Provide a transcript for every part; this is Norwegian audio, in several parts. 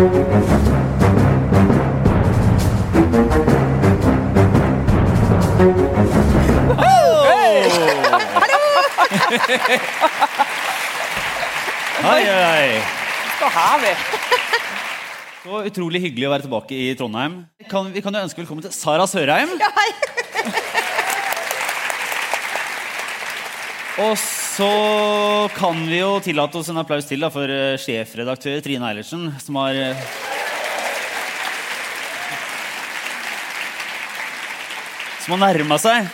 Hei, hei. Så herlig. Så utrolig hyggelig å være tilbake i Trondheim. Kan, vi kan jo ønske velkommen til Sara Sørheim. Og så kan vi jo tillate oss en applaus til da, for eh, sjefredaktør Trine Eilertsen, som har eh, Som har nærma seg.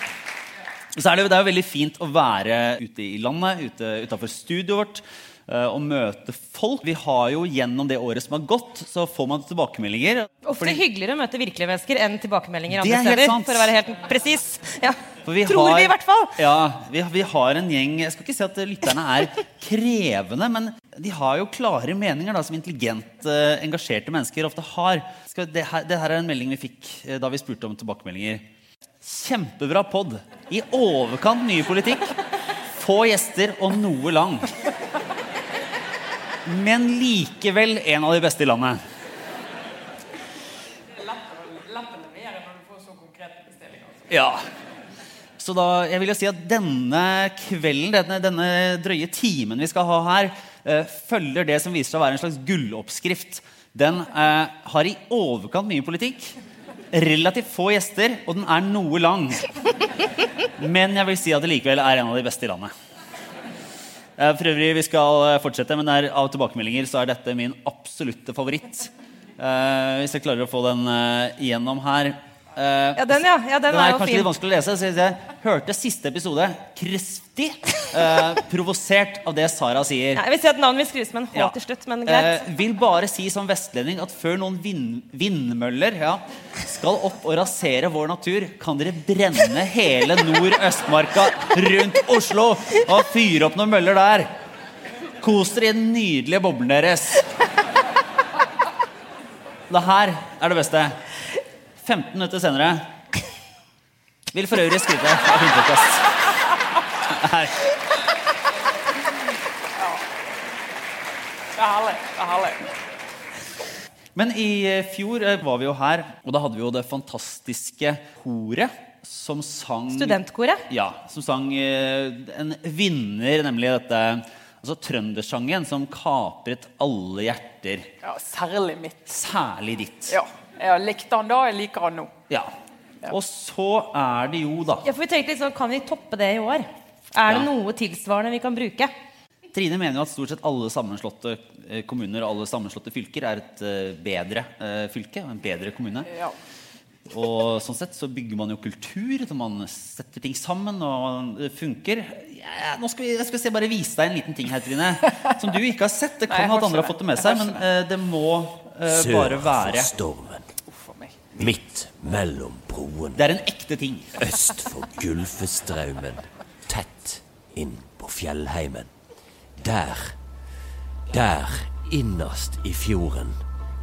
Så er det, det er jo veldig fint å være ute i landet, ute utafor studioet vårt. eh, Og møte folk. Vi har jo Gjennom det året som har gått, så får man tilbakemeldinger. Ofte Fordi- hyggeligere å møte virkelige mennesker enn tilbakemeldinger er andre steder. sant. For å være helt presis. Ja. For vi Tror har- vi, i hvert fall. Ja, vi, vi har en gjeng Jeg skal ikke si at lytterne er krevende, men de har jo klare meninger, da, som intelligente, engasjerte mennesker ofte har. Skal, det, her, det her er en melding vi fikk eh, da vi spurte om tilbakemeldinger. Kjempebra pod. I overkant mye politikk. Få gjester og noe lang. Men likevel en av de beste i landet. Lett å levere når du får så konkrete bestillinger. Ja. Så da, jeg vil jo si at denne kvelden, denne, denne drøye timen vi skal ha her, eh, følger det som viser seg å være en slags gulloppskrift. Den eh, har i overkant mye politikk, relativt få gjester, og den er noe lang. Men jeg vil si at det likevel er en av de beste i landet. Eh, for øvrig, Vi skal eh, fortsette, men der, av tilbakemeldinger så er dette min absolutte favoritt. Eh, hvis jeg klarer å få den eh, igjennom her. Eh, Ja, den, ja. ja den, den er er kanskje fin. litt vanskelig å lese, så jeg hørte siste episode kraftig uh, provosert av det Sara sier. Ja, jeg vil si at Navnet vil skrives med en H Ja. til slutt, men greit. Uh, vil bare si som vestlending at før noen vind vindmøller ja, skal opp og rasere vår natur, kan dere brenne hele Nord-Østmarka rundt Oslo og fyre opp noen møller der. Kos dere i den nydelige boblen deres. Det her er det beste. 15 minutter senere vil for øvrig skryte av Filmpodkast. Her. Det er herlig. Det er herlig. Men i eh, fjor eh, var vi jo her, og da hadde vi jo det fantastiske koret som sang Studentkoret. Ja, som sang eh, en vinner, nemlig dette Altså trøndersangen som kapret alle hjerter. Ja, særlig mitt. Særlig ditt. Ja. Jeg Likte han da, jeg liker han nå. Ja. Og så er det jo, da Ja, for vi tenkte litt sånn, Kan vi toppe det i år? Er det Ja. noe tilsvarende vi kan bruke? Trine mener jo at stort sett alle sammenslåtte eh, kommuner og alle sammenslåtte fylker er et eh, bedre fylke fylke. En bedre kommune. Ja. Og sånn sett så bygger man jo kultur. Så man setter ting sammen, og det funker. Ja, nå skal vi, jeg skal se, bare vise deg en liten ting her, Trine. Som du ikke har sett. Det kan Nei, at andre har fått det med seg, men eh, det må uh, bare være for stormen. Midt mellom broene. Det er en ekte ting. Øst for Gulfestraumen, tett inn på fjellheimen. Der, der innerst i fjorden,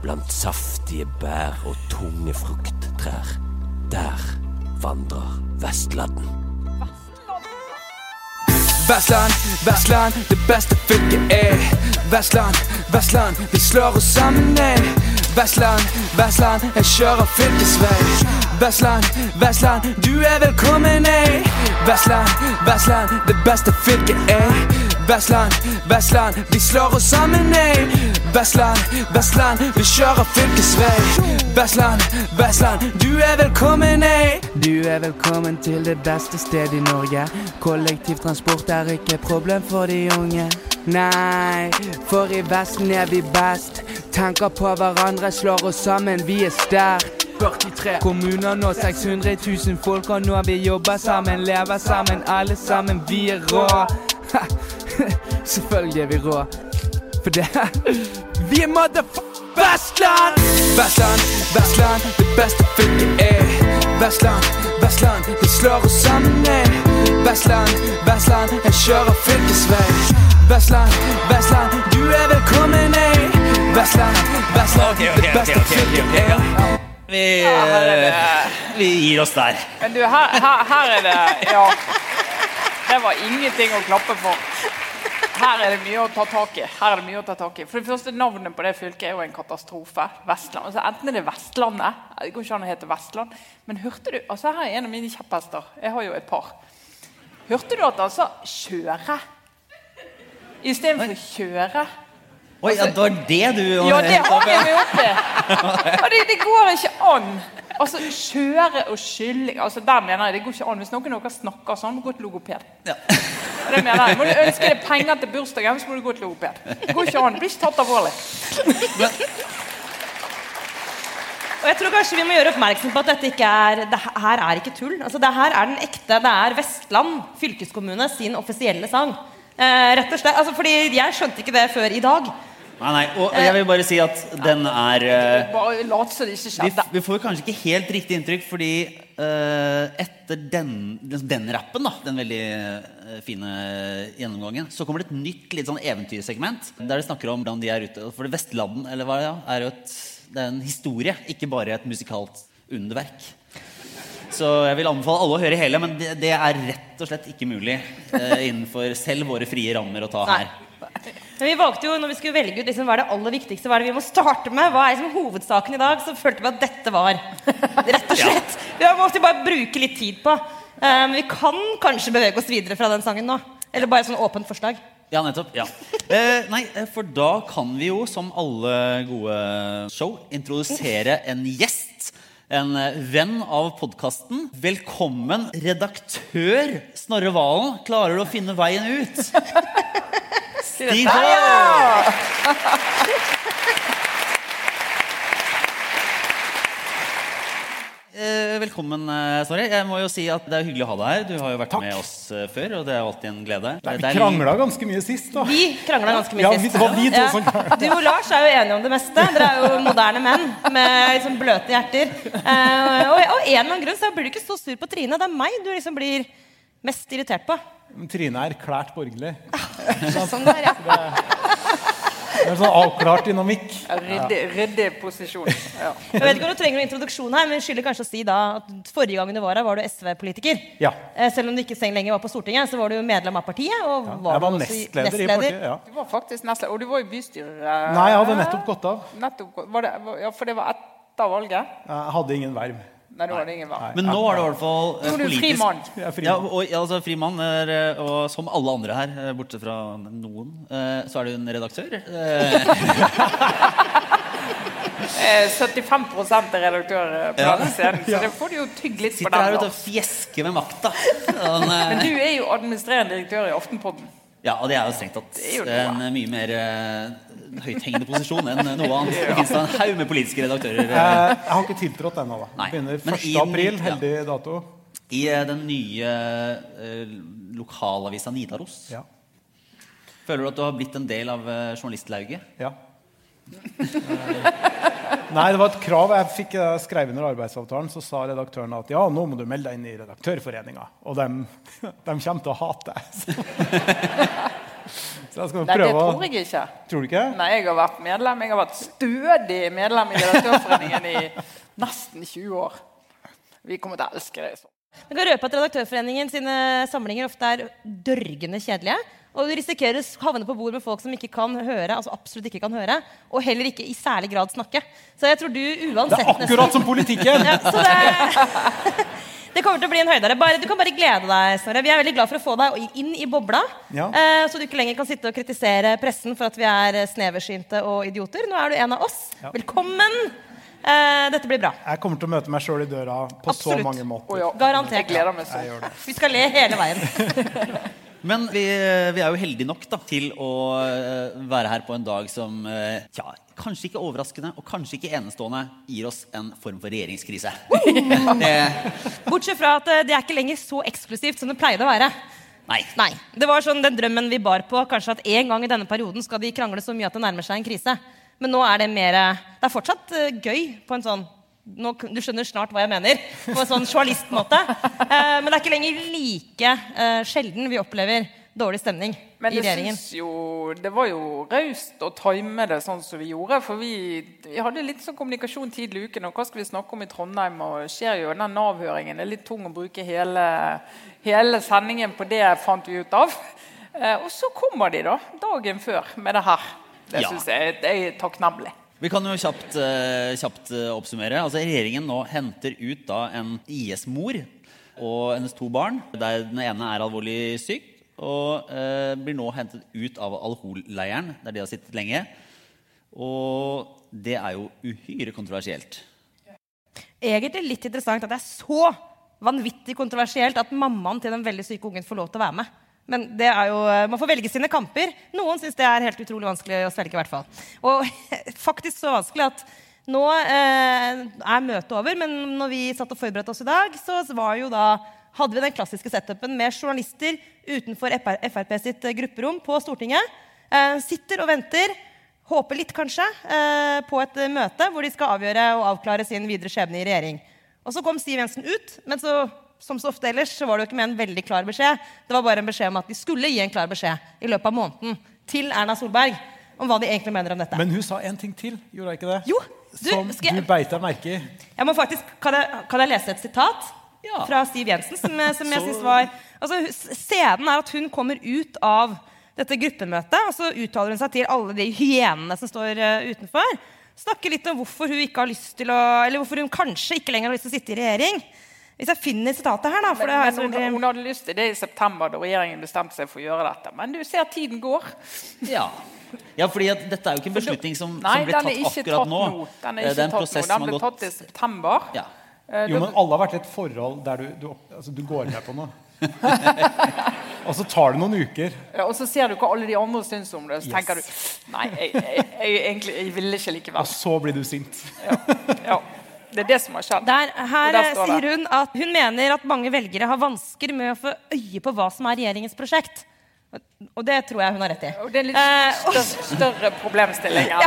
blant saftige bær og tunge frukttrær, der vandrer Vestladden. Vestland, Vestland, det beste fylket er Vestland, Vestland, vi slår oss sammen ned Vestland, Vestland, jeg kjører fylkesvei Vestland, Vestland, du er velkommen ei. Vestland, Vestland, det beste fylket er Vestland, Vestland, vi slår oss sammen ey! Vestland, Vestland, vi kjører fylkesvei Vestland, Vestland, du er velkommen ey! Du er velkommen til det beste stedet i Norge Kollektivtransport er ikke problem for de unge Nei, for i Vesten er vi best Tenker på hverandre, slår oss sammen, vi er sterke. 43 kommuner nå, 600 000 folk Og nå vi jobber sammen, lever sammen, alle sammen, vi er rå Selvfølgelig er vi rå For det Vi er motherfucker Vestland! Vestland, Vestland, det beste fylket er Vestland, Vestland, vi slår oss sammen ned Vestland, Vestland, jeg kjører fylkesvei Vestland, Vestland, du er velkommen ned Vestland, Vestland, ok, det beste fylket er. Vi, her er eh, vi gir oss der. Men du, her, her, her er det Ja. Det var ingenting å klappe for. Her er det mye å ta tak i. Her er det mye å ta tak i. For det første, Navnet på det fylket er jo en katastrofe. Vestland. Altså, enten er det Vestlandet Det går ikke an å hete Vestland. Men hørte du altså Her er en av mine kjepphester. Jeg har jo et par. Hørte du at han sa 'kjøre'? Istedenfor 'kjøre'. Oi, ja, det var det du Ja, det har jeg meg opp i. det, det går ikke an. Altså, Kjøre og skylle altså, Der mener jeg det går ikke an. Hvis noen av dere snakker sånn, gå til logoped. Ja. Det mener jeg. Må du ønske deg penger til bursdagen, så må du gå til logoped. Det går ikke an. Blir ikke tatt alvorlig. Og jeg tror kanskje vi må gjøre oppmerksom på at dette ikke er, det her er ikke tull. Altså, det her er den ekte, det er Vestland fylkeskommune sin offisielle sang. Eh, rett og slett, altså, fordi Jeg skjønte ikke det før i dag. Nei, nei, og jeg vil bare si at den er eh, Bare lat som det ikke vi, skjedde. vi får kanskje ikke helt riktig inntrykk, fordi eh, etter den, den, rappen, da, den veldig eh, fine gjennomgangen, så kommer det et nytt litt sånn eventyrsegment der det snakker om hvordan de er ute. For Vestlanden eller hva det er, er jo et, det er en historie, ikke bare et musikalt underverk. Så jeg vil anbefale alle å høre hele, men det, det er rett og slett ikke mulig eh, innenfor selv våre frie rammer å ta Nei. Men vi valgte jo, når vi skulle velge ut liksom, hva er det aller viktigste, hva er det vi må starte med, hva er liksom hovedsaken i dag, så følte vi at dette var rett og slett. Vi måtte bare bruke litt tid på. Men um, vi kan kanskje bevege oss videre fra den sangen nå. Eller bare sånn åpent forslag. Ja, nettopp. ja. Eh, nei, eh, for da kan vi jo, som alle gode show, introdusere en gjest. En eh, venn av podkasten. Velkommen, redaktør Snorre Valen. Klarer du å finne veien ut? Stig på! Eh, velkommen, eh, Snorre. Jeg må jo si at Det er hyggelig å ha deg her. Du har jo vært Takk. med oss eh, før, og det er jo alltid en glede. Nei, vi krangla ganske mye sist, da. Vi krangla ganske mye Ja, sist. Ja, vi to Ja. som kranglet. Du og Lars er jo enige om det meste. Dere er jo moderne menn med liksom bløte hjerter. Eh, og, og av en eller annen grunn så blir du ikke så sur på Trine. Det er meg du liksom blir mest irritert på. Trine er klært borgerlig. Sånn der, ja. Det er en sånn avklart dynamikk. Ryddig, ryddig posisjon. Ja. Jeg vet ikke om du trenger noen introduksjon her, men skylder kanskje å si da at forrige gang du var her, var du SV-politiker. Ja. Eh, Selv om du ikke lenger var på Stortinget, så var du medlem av partiet. Og Jeg var, var du nestleder i partiet. ja. Du var faktisk nestleder, og du var i bystyret. Nei, jeg hadde nettopp gått av. Nettopp var det, ja, For det var etter valget? Jeg hadde ingen verv. Nei, da var det ingen var. Men nå er det i hvert fall eh, Nå er du fri politisk mann. Er fri Ja, og, ja, altså fri mann er, eh, og som alle andre her, eh, bortsett fra noen, eh, så er du en redaktør. Eh, Eh, 75 er redaktør på Ja. denne scenen, så det får du jo tygge litt på Sitter her og fjesker med makta. Men du er jo administrerende direktør i Aftenpodden. Ja, og det er jo strengt tatt en eh, mye mer uh, høythengende posisjon enn noe annet. Det finnes da en haug med politiske redaktører Jeg, eh, jeg har ikke tiltrådt ennå, da. Nei. Begynner 1. i april, april. ja. Heldig dato. i eh, den nye uh, lokalavisa Nidaros. Ja. Føler du at du har blitt en del av uh, journalistlauget? ja. Nei, det var et krav. Jeg fikk skrevet skrev under arbeidsavtalen, så sa redaktøren at ja, nå må du melde deg inn i Redaktørforeninga. Og de, de kommer til å hate deg. Så jeg skal Nei, det tror jeg ikke. Tror du ikke? Nei, jeg har vært medlem. Jeg har vært stødig medlem i Redaktørforeningen i nesten 20 år. Vi kommer til å elske det. Jeg kan røpe at Redaktørforeningen sine samlinger ofte er dørgende kjedelige. Og du risikerer å havne på bord med folk som ikke kan høre, altså absolutt ikke kan høre, og heller ikke i særlig grad snakke. Så jeg tror du uansett Det er akkurat som politikken! ja, så det, det kommer til å bli en høydere. Bare, du kan bare glede deg, Snorre. Vi er veldig glad for å få deg inn i bobla. Ja. Eh, så du ikke lenger kan sitte og kritisere pressen for at vi er eh, sneversynte og idioter. Nå er du en av oss. Ja. Velkommen! Eh, dette blir bra. Jeg kommer til å møte meg sjøl i døra på Absolutt. så mange måter. måter. ja, Garantert. Sånn. Vi skal le hele veien. Men vi, vi er jo heldige nok da, til å eh, være her på en dag som eh, ja, kanskje ikke overraskende og kanskje ikke enestående gir oss en form for regjeringskrise. Det, Bortsett fra at eh, det er ikke lenger så eksklusivt som det pleide å være. nei. Nei, Det var sånn den drømmen vi bar på. Kanskje at en gang i denne perioden skal de krangle så mye at det nærmer seg en krise. Men nå er det mer Det er fortsatt gøy på en sånn nå, Du skjønner snart hva jeg mener. På en sånn journalistmåte. Eh, men det er ikke lenger like eh, sjelden vi opplever dårlig stemning Men i regjeringen. Men det var jo raust å time det sånn som vi gjorde. For vi, vi hadde litt sånn kommunikasjon tidlig i uken. Og hva skal vi snakke om i Trondheim? Og skjer jo den Nav-høringen. Det er litt tung å bruke hele, hele sendingen på det, fant vi ut av. Eh, og så kommer de da, dagen før med det her. Det Ja. synes jeg det er takknemlig. Vi kan jo kjapt, eh, kjapt eh, oppsummere. Altså, regjeringen nå henter ut da en IS-mor og hennes to barn. Der den ene er alvorlig syk og eh, blir nå hentet ut av Al-Hol-leiren, der de har sittet lenge. Og det er jo uhyre kontroversielt. Egentlig litt interessant at det er så vanvittig kontroversielt at mammaen til den veldig syke ungen får lov til å være med. Men det er jo, eh, man får velge sine kamper. Noen syns det er helt utrolig vanskelig å svelge. i hvert fall. Og faktisk så vanskelig at nå eh, er møtet over, men når vi satt og forberedte oss i dag, så var jo da, hadde vi den klassiske setupen med journalister utenfor Frp sitt eh, grupperom på Stortinget. Eh, sitter og venter, håper litt kanskje, eh, på et eh, møte hvor de skal avgjøre og avklare sin videre skjebne i regjering. Og så kom Siv Jensen ut, men så, som så ofte ellers så var det jo ikke med en veldig klar beskjed. Det var bare en beskjed om at de skulle gi en klar beskjed i løpet av måneden til Erna Solberg om hva de egentlig mener om dette. Men hun sa en ting til, gjorde hun ikke det? Jo, du, Som jeg- du beit deg merke i. Jeg må faktisk, kan, jeg, kan jeg lese et sitat Ja. fra Siv Jensen? Som, jeg- som jeg synes var altså, Scenen er at hun kommer ut av dette gruppemøtet, og så uttaler hun seg til alle de hyenene som står uh, utenfor. Snakker litt om hvorfor hun ikke har lyst til å Eller hvorfor hun kanskje ikke lenger har lyst til å sitte i regjering. Hvis jeg finner sitatet her, da. For Men, det har men hun, hun hadde lyst til det i september, da regjeringen bestemte seg for å gjøre dette. Men du ser tiden går. Ja. ja, fordi dette er jo ikke en beslutning som, Nei, som ble tatt akkurat tatt nå. nå. Den Eh, er det er ikke en tatt nå. Den som ble gått tatt i september. ja. Eh, Jo, men alle har vært i et forhold der du, du, altså, du går med på noe. og så tar det noen uker. Ja, og så ser du hva alle de andre syns om det, og så Yes. tenker du Nei, jeg, jeg, jeg, egentlig, jeg ville ikke likevel. Og så blir du sint. ja. Ja, det er det som har skjedd. Der, her der sier hun at hun mener at mange velgere har vansker med å få øye på hva som er regjeringens prosjekt. Og det tror jeg hun har rett i. Og det er litt Eh, større, større problemstilling Ja.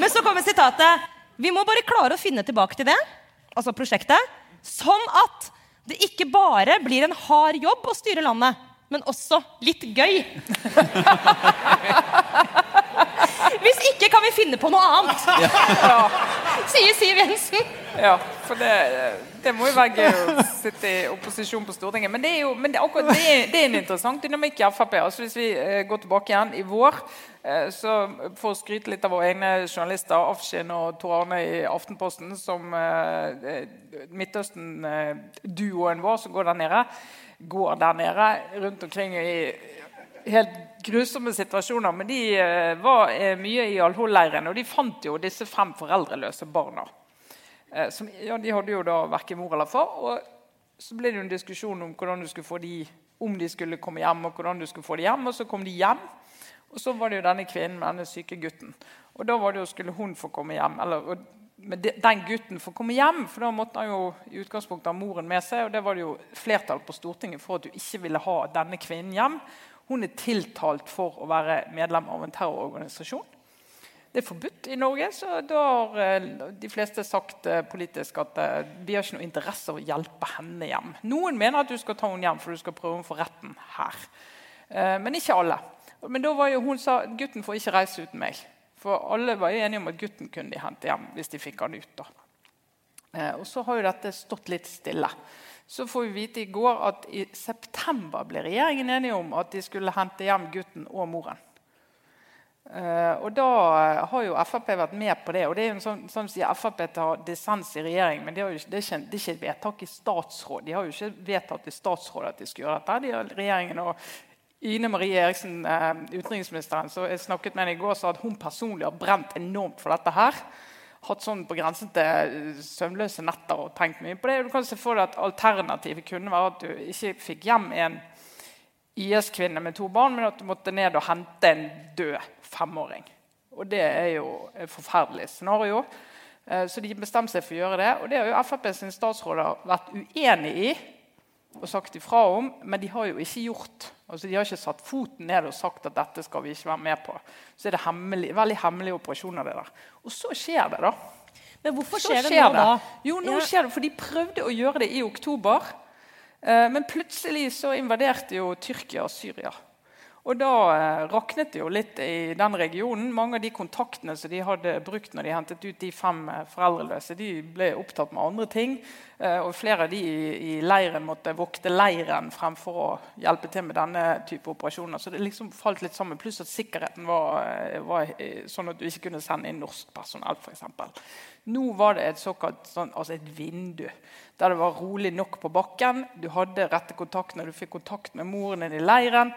Men så kommer sitatet. Vi må bare klare å finne tilbake til det, altså prosjektet, sånn at det ikke bare blir en hard jobb å styre landet, men også litt gøy. Hvis ikke kan vi finne på noe annet, sier Siv Jensen. Ja, for det, det må jo være gøy å sitte i opposisjon på Stortinget. Men det er jo men det, akkurat, det, er, det er en interessant dynamikk i Frp. Altså hvis vi eh, går tilbake igjen i vår, eh, så for å skryte litt av våre egne journalister, Afshin og Tor Arne i Aftenposten, som eh, eh, Midtøsten-duoen vår som går der nede, går der nede rundt omkring i helt grusomme situasjoner. Men de eh, var eh, mye i Al-Hol-leiren, og de fant jo disse fem foreldreløse barna. Eh, som, ja, de hadde jo da verken mor eller far. Og så ble det jo en diskusjon om hvordan du skulle få de, om de skulle komme hjem. Og hvordan du skulle få de hjem, og så kom de hjem. Og så var det jo denne kvinnen med denne syke gutten. Og da var det jo, skulle hun få komme hjem. eller men den gutten få komme hjem, for da måtte han jo i utgangspunktet ha moren med seg. Og det var det jo flertall på Stortinget for at du ikke ville ha denne kvinnen hjem. Hun er tiltalt for å være medlem av en terrororganisasjon. Det er forbudt i Norge, så da har eh, de fleste sagt eh, politisk at eh, vi har ikke noe interesse av å hjelpe henne hjem. Noen mener at du skal ta henne hjem for du skal prøve henne for retten her. Eh, Men ikke alle. Men da var jo hun sa gutten får ikke reise uten meg. For alle var jo enige om at gutten kunne de hente hjem hvis de fikk han ut. da. Eh, Og så har jo dette stått litt stille. Så får vi vite i går at i september ble regjeringen enige om at de skulle hente hjem gutten og moren. Eh, og da eh, har jo Frp vært med på det. og det er jo en sånn, sånn sier Frp tar dissens i regjering, men det, er ikke, det er ikke et vedtak i statsråd. De har jo ikke vedtatt i statsrådet at de skal gjøre dette. De har regjeringen og Ine Marie Eriksen, eh, utenriksministeren, som jeg snakket med henne i går, sa at hun personlig har brent enormt for dette her. Hatt sånn på grensen til eh, søvnløse netter og tenkt mye på det. Du kan se for deg at Alternativet kunne være at du ikke fikk hjem en IS-kvinne med to barn, men at du måtte ned og hente en død femåring. Og det er jo et forferdelig scenario. Eh, Så de bestemte seg for å gjøre det. Og det har jo Frp sin statsråder vært uenig i og sagt ifra om, men de har jo ikke gjort. Altså, de har ikke satt foten ned og sagt at dette skal vi ikke være med på. Så er det hemmelig, veldig hemmelige operasjoner. det der. Og så skjer det, da. Men hvorfor skjer, skjer det nå da? Jo, nå Ja. skjer det, for de prøvde å gjøre det i oktober. Eh, men plutselig så invaderte jo Tyrkia og Syria. Og da eh, raknet det jo litt i den regionen. Mange av de kontaktene som de hadde brukt når de hentet ut de fem eh, foreldreløse, de ble opptatt med andre ting. Eh, og flere av de i, leiren måtte vokte leiren fremfor å hjelpe til med denne type operasjoner. Så det liksom falt litt sammen. Pluss at sikkerheten var, var sånn at du ikke kunne sende inn norsk personell. Eksempel. Nå var det et såkalt sånn, altså et vindu der det var rolig nok på bakken. Du hadde rette kontaktene, du fikk kontakt med moren din i leiren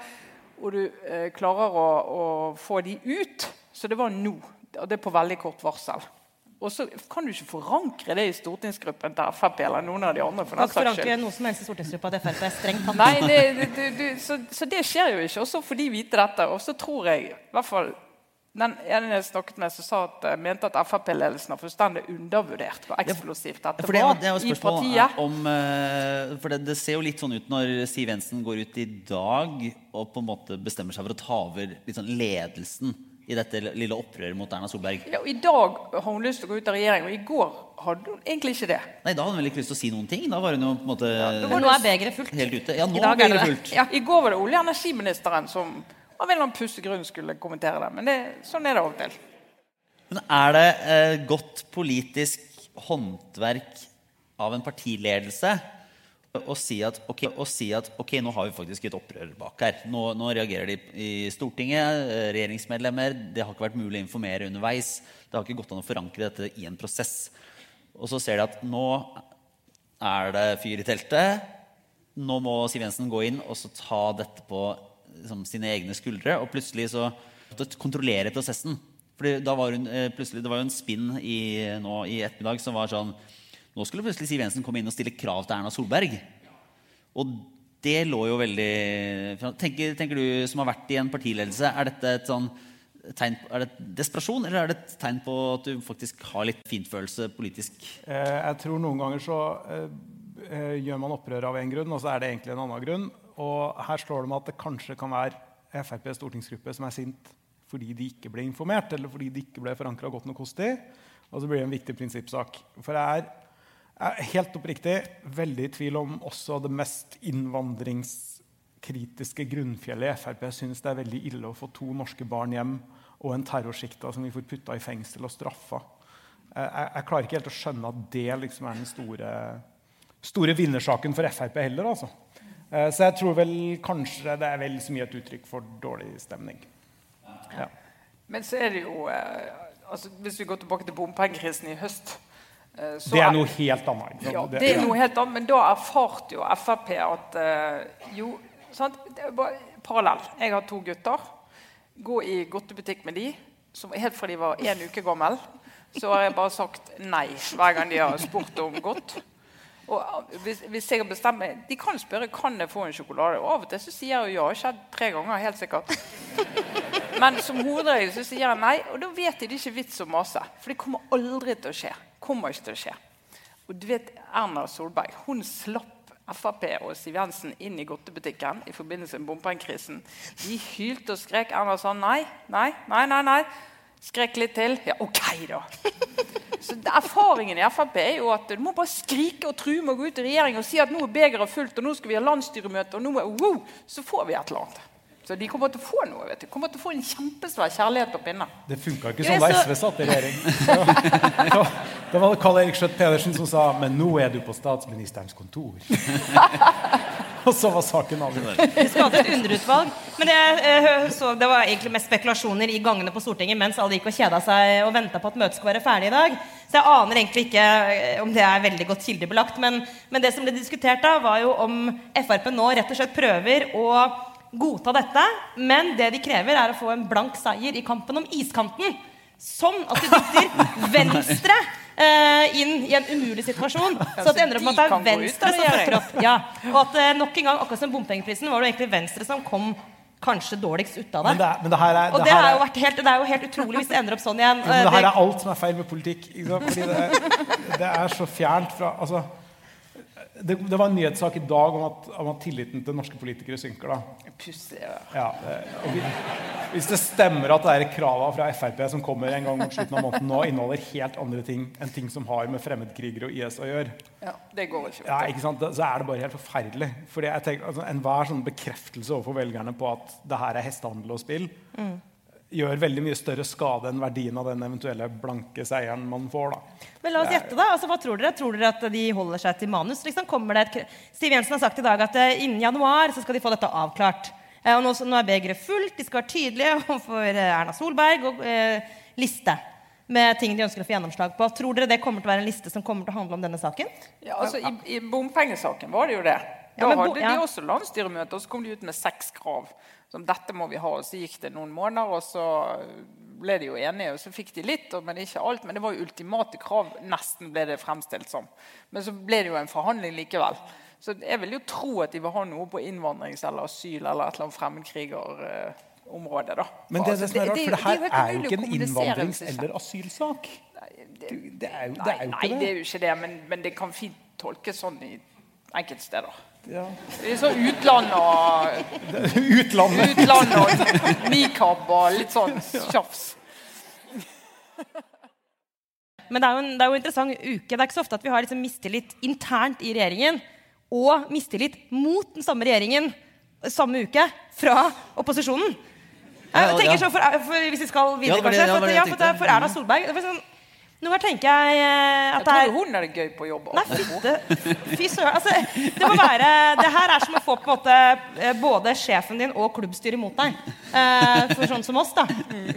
og du eh, klarer å, å, få de ut. Så det var nå. Og det er på veldig kort varsel. Og så kan du ikke forankre det i stortingsgruppen til Frp eller noen av de andre. for Kan den saks forankre noe som helst i stortingsgruppa til Frp er strengt tatt. Nei, det, det, det, så, så det skjer jo ikke. Og så får de vite dette. Og så tror jeg i hvert fall den ene jeg snakket med, som sa at eh, mente at Frp-ledelsen har fullstendig undervurdert hvor eksplosivt dette For det, var det er jo i partiet. om eh, For det, det ser jo litt sånn ut når Siv Jensen går ut i dag og på en måte bestemmer seg for å ta over litt sånn ledelsen i dette lille opprøret mot Erna Solberg. Ja, og I dag har hun lyst til å gå ut av regjering, og i går hadde hun egentlig ikke det. Nei, Da hadde hun vel ikke lyst til å si noen ting? Da var hun jo på en måte Men nå er begeret fullt. helt ute. Ja, nå I dag er det det det. fullt. Ja. I går var det olje- og energiministeren som av en eller annen pussig grunn skulle kommentere det. Men det, sånn er det av og til. Men er det eh, godt politisk håndverk av en partiledelse å si at, ok, å si at ok, nå har vi faktisk et opprør bak her. Nå, nå reagerer de i Stortinget, eh, regjeringsmedlemmer. Det har ikke vært mulig å informere underveis. Det har ikke gått an å forankre dette i en prosess. Og så ser de at nå er det fyr i teltet. Nå må Siv Jensen gå inn og så ta dette på liksom, sine egne skuldre. Og plutselig så kontrollere prosessen. Fordi da var hun, eh, plutselig, Det var jo en spinn i, nå i ettermiddag som var sånn Nå skulle plutselig Siv Jensen komme inn og stille krav til Erna Solberg. Og det lå jo veldig tenker, tenker du som har vært i en partiledelse, er dette et sånn tegn, er det desperasjon, eller er det et tegn på at du faktisk har litt fintfølelse politisk? Eh, jeg tror noen ganger så eh, eh, gjør man opprør av én grunn, og så er det egentlig en annen grunn. Og her slår det meg at det kanskje kan være FrPs stortingsgruppe som er sint fordi de ikke ble informert, eller fordi de ikke ble forankra godt nok hos de. Og så blir det en viktig prinsippsak. For jeg er, helt oppriktig veldig i tvil om også det mest innvandringskritiske grunnfjellet i Frp syns det er veldig ille å få to norske barn hjem og en terrorsikta som vi får putta i fengsel og straffa. Jeg, jeg klarer ikke helt å skjønne at det liksom er den store, store vinnersaken for Frp heller. Altså. Eh, Så jeg tror vel kanskje det er vel så mye et uttrykk for dårlig stemning. Ja. Men så er det jo eh, altså, Hvis vi går tilbake til bompengekrisen i høst eh, så Det er noe helt annet. Ja, det er noe helt annet, men da erfarte jo Frp at Jo, sant? Det er bare parallell. Jeg har to gutter. Gå i godtebutikk med de, som helt fra de var én uke gammel. Så har jeg bare sagt nei hver gang de har spurt om godt. Og hvis, hvis jeg bestemmer, De kan spørre kan jeg få en sjokolade. Og Av og til så sier jeg ja. Skjedd tre ganger, helt sikkert. Men som hovedregel så sier jeg nei, og da vet de det ikke vits å mase. For det kommer aldri til å skje. Kommer ikke til å skje. Og du vet, Erna Solberg hun slapp Frp og Siv Jensen inn i godtebutikken i forbindelse med bompengekrisen. De hylte og skrek. Erna sa nei, nei, nei, nei. nei. Skrek litt til. Ja, OK, da. Så Erfaringen i Frp er jo at du må bare skrike og true med å gå ut i regjering og si at nå er begeret fullt, og nå skal vi ha landsstyremøte, og nå er, wow, så får vi et eller annet. Så de kommer til å få noe. vet du. Kommer til å få en kjempesvær kjærlighet på pinne. Det funka ikke sånn da så- SV satt i regjering. Ja. da var det Karl Erik Skjøtt Pedersen som sa Men nå er du på statsministerens kontor. Og så var saken avgjort. Vi skal et underutvalg. Men det, jeg eh, så, det var egentlig mest spekulasjoner i gangene på Stortinget mens alle gikk og kjeda seg og venta på at møtet skulle være ferdig i dag. Så jeg aner egentlig ikke eh, om det er veldig godt kildebelagt. Men, men det som ble diskutert da, var jo om Frp nå rett og slett prøver å godta dette. Men det de krever, er å få en blank seier i kampen om iskanten. Sånn at de dytter Venstre inn i en umulig situasjon. Så at det ender opp med at det er Venstre som fucker opp. Ja, og at eh, nok en gang, akkurat som bompengeprisen, var det egentlig Venstre som kom kanskje dårligst ut av det. Men det, er- men det her er, og det det, er jo vært helt, det er jo helt utrolig hvis det ender opp sånn igjen. men det Eh, her er alt som er feil med politikk. Ikke sant? Fordi det er, det er så fjernt fra altså, det, det var en nyhetssak i dag om at, om at tilliten til norske politikere synker. da. Pussig. ja. Ja, eh, og vi, hvis det stemmer at det er krava fra Frp som kommer en gang mot slutten av måneden nå, inneholder helt andre ting enn ting som har med fremmedkrigere og IS å gjøre, Ja, det går ikke. ja, ikke sant? så er det bare helt forferdelig. Fordi jeg tenker, altså, Enhver sånn bekreftelse overfor velgerne på at det her er hestehandel og spill, gjør veldig mye større skade enn verdien av den eventuelle blanke seieren man får. da. Men la oss gjette, da. Altså, hva tror dere? Tror dere at de holder seg til manus? Liksom, kommer det et... Siv Jensen har sagt i dag at eh, innen januar så skal de få dette avklart. Eh, og nå, nå er begeret fullt. De skal være tydelige overfor eh, Erna Solberg og eh, liste med ting de ønsker å få gjennomslag på. Tror dere det kommer til å være en liste som kommer til å handle om denne saken? Ja, altså, I, i bompengesaken var det jo det. Da Ja, hadde ja. de også landsstyremøte, og så kom de ut med seks krav. Som dette må vi ha. Og så gikk det noen måneder, og så ble de jo enige. Og så fikk de litt, men ikke alt. Men det var jo ultimate krav, nesten ble det fremstilt som. Men så ble det jo en forhandling likevel. Så jeg vil jo tro at de vil ha noe på innvandrings- eller asyl eller et eller annet fremmedkrigerområde. da. Men det, er Altså, det som er rart, for det her er jo ikke en innvandrings- eller asylsak. Det er jo, det Nei, er jo nei, ikke det er det. jo ikke det, men, men det kan fint tolkes sånn i enkelte steder. Ja. Det er sånn utland og, Utlandet. utland og nikab og litt sånn tjafs. Men det er, jo en, det er jo en interessant uke. Det er ikke så ofte at vi har liksom mistillit internt i regjeringen og mistillit mot den samme regjeringen samme uke fra opposisjonen. Ja, Jeg tenker ja. sånn for, for, Hvis vi skal videre, Ja, det kanskje. For, det ja, for, for. Erna Solberg det var sånn, Noen ganger tenker jeg at Jeg er... det tror er hun har det gøy på jobb. Nei, fitte. Fy søren. Altså, det må være Det her er som å få på en måte eh, både sjefen din og klubbstyret imot deg. Eh, for sånn som oss, da.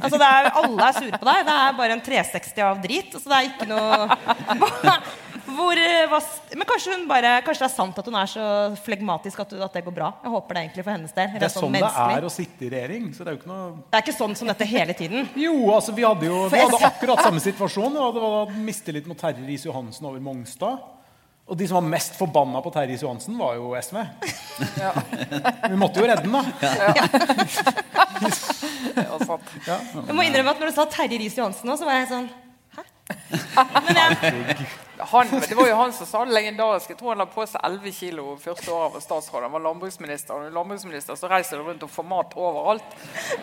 Altså, det er, alle er sure på deg. Det er bare en 360 av drit. Altså, det er ikke noe hvor, eh, hva, Men kanskje hun bare Kanskje det er sant at hun er så flegmatisk at, at det går bra. Jeg håper det egentlig for hennes del. Det er sånn det er å sitte i regjering. Så det er jo ikke noe Det er ikke sånn som dette hele tiden. Jo, altså vi hadde jo vi hadde akkurat samme situasjon. Og det var mistillit mot Terje Riis-Johansen over Mongstad. Og de som var mest forbanna på Terje Riis-Johansen, var jo SV. Vi måtte jo redde den, da. Ja, ja. Jeg må innrømme at når du sa Terje Riis-Johansen nå, så var jeg sånn Hæ? Men jeg, Han, det var jo han som sa det legendariske. Jeg tror han la på seg 11 kilo første året han var statsråd. Han var landbruksminister. Og er landbruksminister så reiser du rundt og får mat overalt.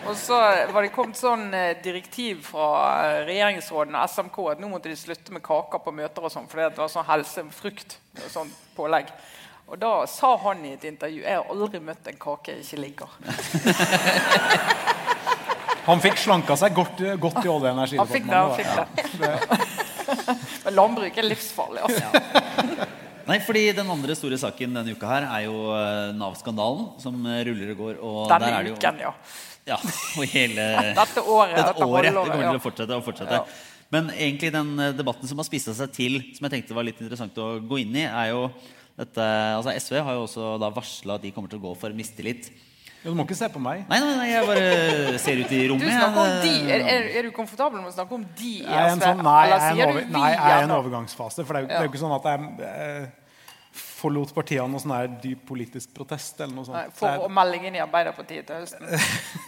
Og så var det kommet sånn eh, direktiv fra eh, regjeringsrådene SMK at nå måtte de slutte med kaker på møter og sånn, fordi det var sånn helse Frukt og Sånn pålegg. Og da sa han i et intervju jeg har aldri møtt en kake jeg ikke liker. Han fikk slanka seg godt, godt i Olje- og Han fikk det, han energidepartementet. fikk det. Men landbruk er livsfarlig, altså. Nei, fordi Den andre store saken denne uka her er jo eh, Nav-skandalen, som eh, ruller og går. Og Denne der er det jo, uken, ja. Ja, og hele Dette året, dette dette året. Det kommer til å fortsette og fortsette. Ja. Men egentlig den eh, debatten som har spissa seg til, som jeg tenkte var litt interessant å gå inn i, er jo dette altså SV har jo også da varsla at de kommer til å gå for mistillit. Ja, Du må ikke se på meg. Nei, nei, nei, jeg bare ser ut i Du rommet. snakker om de. Er, er, er du komfortabel med å snakke om de Jeg er en sånn, nei, jeg er en, over, nei, jeg er en overgangsfase. For det er jo, det er jo ikke sånn at jeg eh, forlot partiet av noe sånn her dyp politisk protest. eller noe sånt. Nei, få For å melde inn i Arbeiderpartiet til høsten.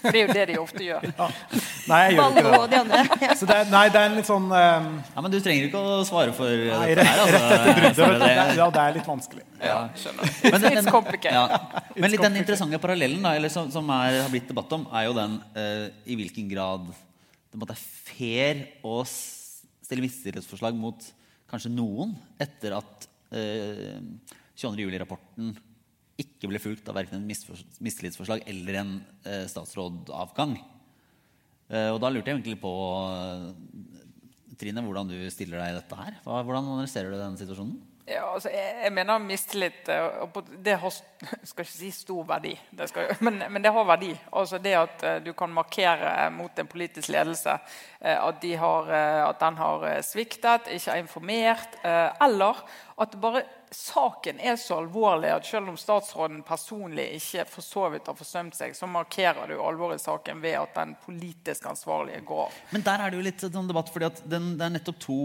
For det er jo det de ofte gjør. nei, jeg gjør ikke det. Så det er, nei, det er en litt sånn um... Ja, Men du trenger ikke å svare for Nei, dette her. her. rett etter bruddet. Det, ja, det er litt vanskelig. Ja, skjønner. Men den, den, ja. Men litt den interessante parallellen da, eller som, som er, har blitt debatt om, er jo den uh, i hvilken grad det måtte er fair å stille mistillitsforslag mot kanskje noen etter at eh, 22. juli-rapporten ikke ble fulgt av verken en mistillitsforslag eller en eh, statsrådavgang. Eh, og da lurte jeg egentlig på eh, Trine, hvordan du stiller deg i dette her. Hvordan analyserer du denne situasjonen? Ja, altså, jeg, jeg mener mistillit eh, Det har skal ikke si stor verdi, det skal, men, men det har verdi. Altså Det at eh, du kan markere mot en politisk ledelse eh, at, de har, eh, at den har eh, sviktet, ikke er informert, eh, eller at bare saken er så alvorlig at selv om statsråden personlig ikke for så vidt har forsømt seg, så markerer du alvoret i saken ved at den politisk ansvarlige går av. Men der er det jo litt sånn debatt, fordi det er nettopp to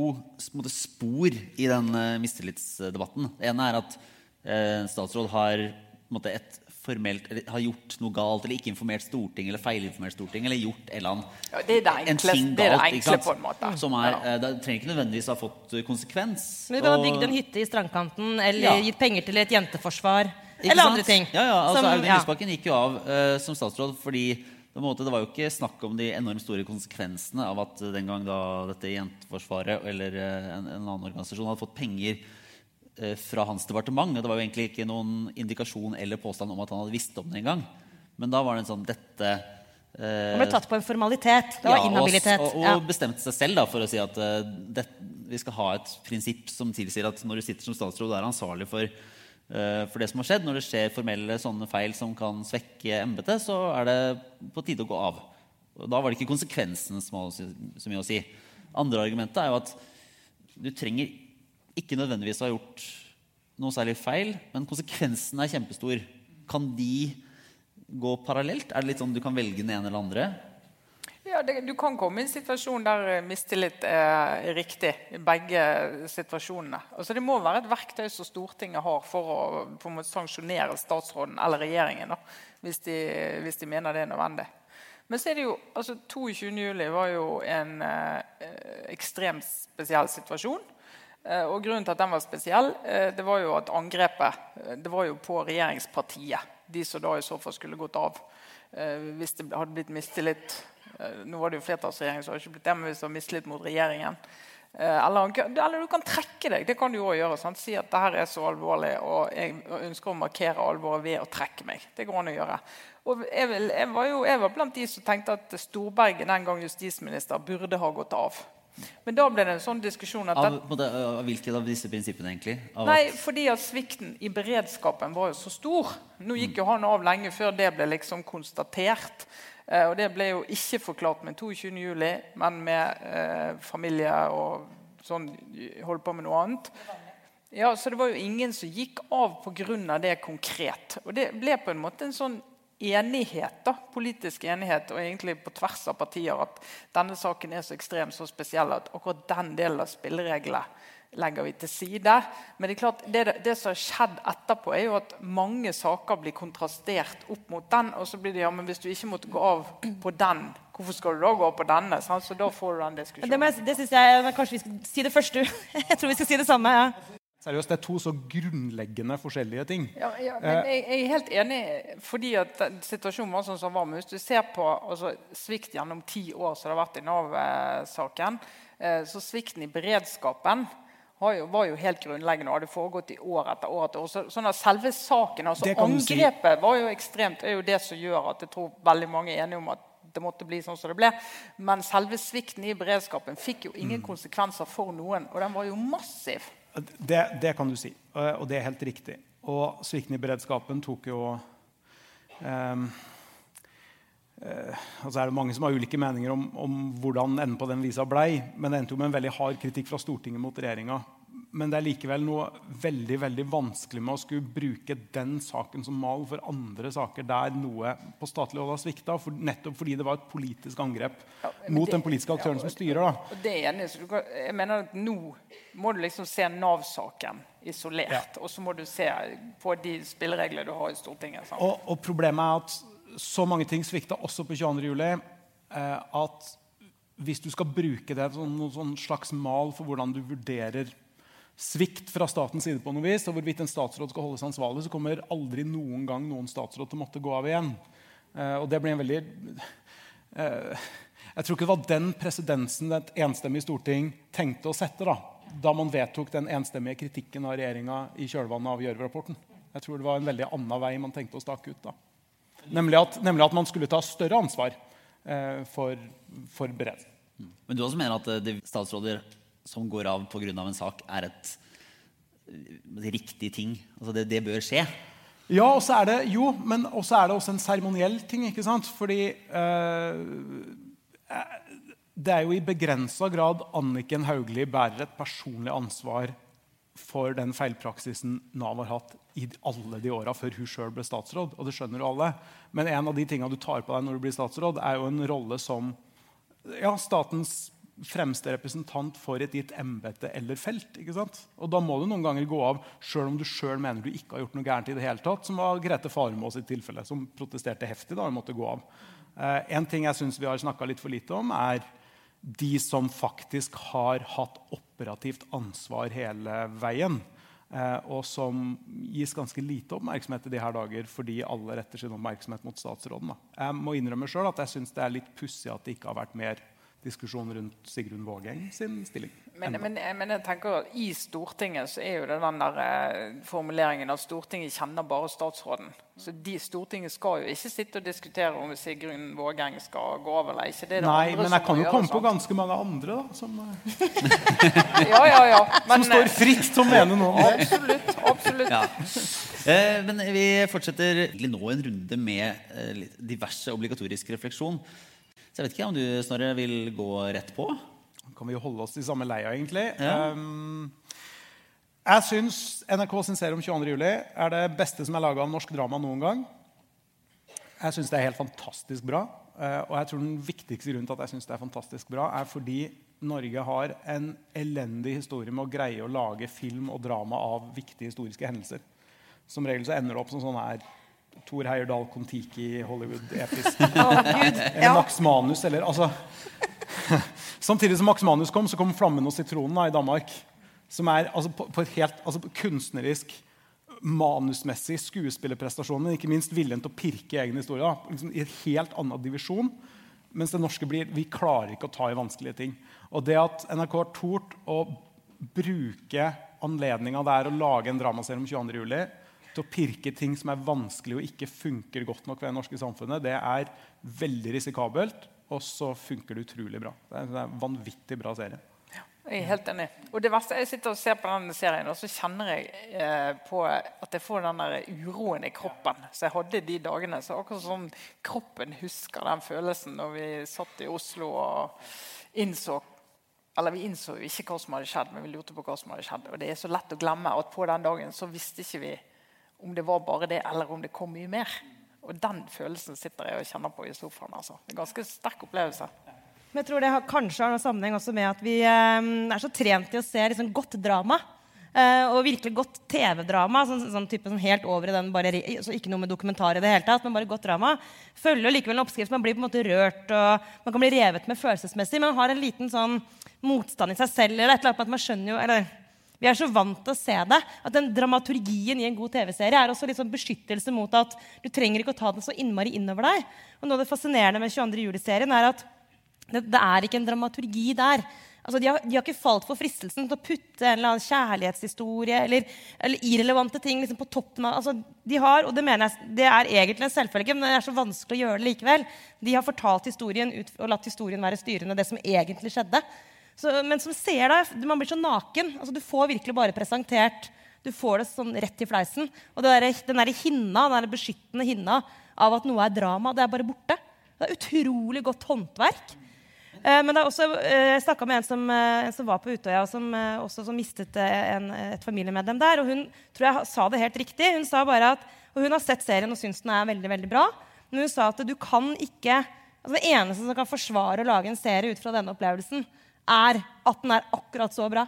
måte, spor i den uh, mistillitsdebatten. Det ene er at eh, en statsråd har måte, et formelt eller har gjort noe galt eller ikke informert Stortinget eller feilinformert Stortinget eller gjort eller annen, Ja, det en ting er det galt, enkle på en måte. Som er, Ja. eh, Det trenger ikke nødvendigvis ha fått eh, konsekvens. Men du kan ha bygd en hytte i strandkanten eller Ja. gitt penger til et jenteforsvar. Ikke Eller sant? andre ting. Ja, ja, altså som- Audun ja. Lysbakken gikk jo av uh, som statsråd fordi på en måte, det var jo ikke snakk om de enormt store konsekvensene av at den gang da dette Jenteforsvaret eller en, en annen organisasjon hadde fått penger fra hans departement. og Det var jo egentlig ikke noen indikasjon eller påstand om at han hadde visst om det engang. Men da var det en sånn dette eh, Han ble tatt på en formalitet. Det var ja, inhabilitet. Og, og, bestemte seg selv da, for å si at uh, det, vi skal ha et prinsipp som tilsier at når du sitter som statsråd du er ansvarlig for, uh, for det som har skjedd, når det skjer formelle sånne feil som kan svekke embetet, så er det på tide å gå av. Og da var det ikke konsekvensen som hadde så mye å si. Andre argumentet er jo at du trenger ikke nødvendigvis har gjort noe særlig feil, men konsekvensen er kjempestor. Kan de gå parallelt? Er det litt sånn du kan velge den ene eller andre? Ja, det, Du kan komme i en situasjon der eh, mistillit er riktig i begge situasjonene. Altså, det må være et verktøy som Stortinget har for å en måte sanksjonere statsråden eller regjeringen. Da, hvis, de, hvis de mener det er nødvendig. Men så er det jo, altså 22. juli var jo en eh, ekstremt spesiell situasjon. Eh, og grunnen til at den var spesiell, eh, det var jo at angrepet eh, det var jo på regjeringspartiet. De som da i så fall skulle gått av hvis det hadde blitt mistillit. Nå var det jo flertallsregjering, så det hadde ikke blitt det, men hvis det var mistillit mot regjeringen. Eller, eller du kan trekke deg. Det kan du òg gjøre. Sant? Si at det her er så alvorlig, og jeg ønsker å markere alvoret ved å trekke meg. Det går an å gjøre. Og jeg, jeg, var jo, jeg var blant de som tenkte at Storberget, den gang justisminister, burde ha gått av. Men da ble det en sånn diskusjon at Av, det, av hvilket av disse prinsippene, egentlig? Av Nei, at, fordi at svikten i beredskapen var jo så stor. Nå gikk jo han av lenge før det ble liksom konstatert. Eh, og det ble jo ikke forklart med 22. juli, men med eh, familie og sånn holdt på med noe annet. Ja, Så det var jo ingen som gikk av pga. det konkret. Og det ble på en måte en sånn enighet, da, politisk enighet, og egentlig på tvers av partier, at denne saken er så ekstrem så spesiell at akkurat den delen av spillereglene legger vi til side. Men det er klart, det, det som har skjedd etterpå, er jo at mange saker blir kontrastert opp mot den. Og så blir det ja, men hvis du ikke måtte gå av på den, hvorfor skal du da gå av på denne? Så da får du den Det, diskusjonen. må jeg- det synes jeg Kanskje vi skal si det første. Jeg tror vi skal si det samme. ja. Seriøst, Det er to så grunnleggende forskjellige ting. Ja, ja, men jeg, jeg er helt enig, fordi at situasjonen var sånn som var. Men hvis du ser på altså, svikt gjennom ti år som det har vært i Nav-saken, eh, så svikten i beredskapen har jo, var jo helt grunnleggende og hadde foregått i år etter år. etter år. Så, sånn at selve saken, altså angrepet, si. Var jo ekstremt. Det er jo det som gjør at jeg tror veldig mange er enige om at det måtte bli sånn som det ble. Men selve svikten i beredskapen fikk jo ingen konsekvenser for noen. Og den var jo massiv. Det, det kan du si, og det er helt riktig. Og svikten i beredskapen tok jo ehm, eh, altså er det Mange som har ulike meninger om, om hvordan enden på den visa blei. Men det endte jo med en veldig hard kritikk fra Stortinget mot regjeringa. Men det er likevel noe veldig veldig vanskelig med å skulle bruke den saken som mal for andre saker der noe på statlig hold har svikta. For, nettopp fordi det var et politisk angrep Ja, mot det- den politiske aktøren ja, som styrer. da. Og det er enig. Så du jeg mener at nå må du liksom se Nav-saken isolert. Ja. Og så må du se på de spillereglene du har i Stortinget. Og, og problemet er at så mange ting svikta også på 22. juli eh, at hvis du skal bruke det som noen sånn slags mal for hvordan du vurderer svikt fra statens side, på noe vis, og hvorvidt en statsråd skal holdes ansvarlig, så kommer aldri noen gang noen statsråd til å måtte gå av igjen. Eh, og det blir en veldig eh, Jeg tror ikke det var den presedensen et enstemmig storting tenkte å sette da, da man vedtok den enstemmige kritikken av regjeringa i kjølvannet av Gjørv-rapporten. Jeg tror det var en veldig annen vei man tenkte å stake ut da. Nemlig at, nemlig at man skulle ta større ansvar eh, for, for beredskap. Men du også mener at statsråder som går av pga. en sak, er et eh, riktig ting? Altså det, det bør skje? Ja, og så er det jo, men også er det også en seremoniell ting. ikke sant? Fordi eh, eh, det er jo i begrensa grad Anniken Hauglie bærer et personlig ansvar for den feilpraksisen Nav har hatt i alle de åra før hun sjøl ble statsråd. Og det skjønner jo alle. Men en av de tinga du tar på deg når du blir statsråd, er jo en rolle som ja, statens fremste representant for et gitt embete eller felt. ikke sant? Og da må du noen ganger gå av sjøl om du sjøl mener du ikke har gjort noe gærent. i det hele tatt, Som var Grete Faremo sitt tilfelle, som protesterte heftig da hun måtte gå av. Eh, en ting jeg syns vi har snakka litt for lite om, er de som faktisk har hatt operativt ansvar hele veien. Eh, og som gis ganske lite oppmerksomhet i de her dager fordi alle retter sin oppmerksomhet mot statsråden. Da. Jeg må innrømme selv at jeg syns det er litt pussig at det ikke har vært mer diskusjon rundt Sigrun Vågeng sin stilling. Men, men, men, jeg tenker at i Stortinget så er jo det den der eh, formuleringen at Stortinget kjenner bare statsråden. Så de, Stortinget skal jo ikke sitte og diskutere om Sigrun Vågeng skal gå av eller ikke. Det det Nei, men jeg kan jo komme på ganske mange andre da, som, eh, ja, ja, ja. Men, som står eh, fritt til å mene noe. Absolutt. absolutt. Ja. Eh, men vi fortsetter nå en runde med eh, diverse obligatorisk refleksjon. Så jeg vet ikke om du Snorre, vil gå rett på? kan vi jo holde oss i samme leia, egentlig. Ja. Um, jeg syns NRK sin serie om 22. juli er det beste som er laga av norsk drama noen gang. Jeg syns det er helt fantastisk bra. Uh, og jeg tror den viktigste grunnen til at jeg synes det er fantastisk bra, er fordi Norge har en elendig historie med å greie å lage film og drama av viktige historiske hendelser. Som regel så ender det opp som sånn her Thor Heyerdahl Kon-Tiki Hollywood-episk. Oh, eller ja. Max Manus. Eller, altså, Samtidig som Max Manus kom, så kom 'Flammen og sitronen' da, i Danmark. Som er altså, på, på, et helt altså, kunstnerisk, manusmessig skuespillerprestasjon, men ikke minst viljen til å pirke egen historie. Da, liksom, I en helt annen divisjon. Mens det norske blir Vi klarer ikke å ta i vanskelige ting. Og det at NRK har tort å bruke anledninga der å lage en dramaserie om 22. til å pirke ting som er vanskelig og ikke funker godt nok ved det norske samfunnet, det er veldig risikabelt. Og så funker det utrolig bra. Det er en vanvittig bra serie. Ja, Jeg er helt enig. Og det verste, Jeg sitter og ser på denne serien, og så kjenner jeg eh, på at jeg får den der uroen i kroppen som jeg hadde de dagene. så akkurat sånn kroppen husker den følelsen når vi satt i Oslo og innså eller Vi innså jo ikke hva som hadde skjedd, men vi lurte på hva som hadde skjedd. Og det er så lett å glemme at på den dagen så visste ikke vi om det var bare det, eller om det kom mye mer. Og den følelsen sitter jeg og kjenner på i sofaen. Altså. En ganske sterk opplevelse. Men jeg tror det har, kanskje har noen sammenheng også med at vi eh, er så trent i å se liksom, godt drama. Eh, og virkelig godt TV-drama. Sånn, sånn, type sånn helt over i den bare, så Ikke noe med dokumentar i det hele tatt, men bare godt drama. Følger likevel en oppskrift. Man blir på en måte rørt, og man kan bli revet med følelsesmessig. Men man har en liten sånn motstand i seg selv. eller et eller annet, at man skjønner jo, eller vi er så vant til å se det. At den dramaturgien i en god TV-serie er også litt sånn beskyttelse mot at du trenger ikke å ta den så innmari innover deg. Og Noe av det fascinerende med 22. juli-serien er at det, det, er ikke en dramaturgi der. Altså, de, har, de, har, ikke falt for fristelsen til å putte en eller annen kjærlighetshistorie eller, eller irrelevante ting liksom, på toppen av altså, de har, og det, mener jeg, det er egentlig en selvfølge, men det er så vanskelig å gjøre det likevel. De har fortalt historien ut, og latt historien være styrende, det som egentlig skjedde. Men som ser deg, man blir så naken. Altså, du får virkelig bare presentert Du får det sånn rett i fleisen. Og der, den der hinna, den der beskyttende hinna av at noe er drama, det er bare borte. Det er utrolig godt håndverk. Eh, men det er også, eh, jeg snakka med en som, eh, som, var på Utøya, som, også, som mistet en, et familiemedlem der. Og hun tror jeg sa det helt riktig. Hun sa bare at, og hun har sett serien og syns den er veldig veldig bra. Men hun sa at du kan ikke altså Det eneste som kan forsvare å lage en serie ut fra denne opplevelsen, er at den er akkurat så bra.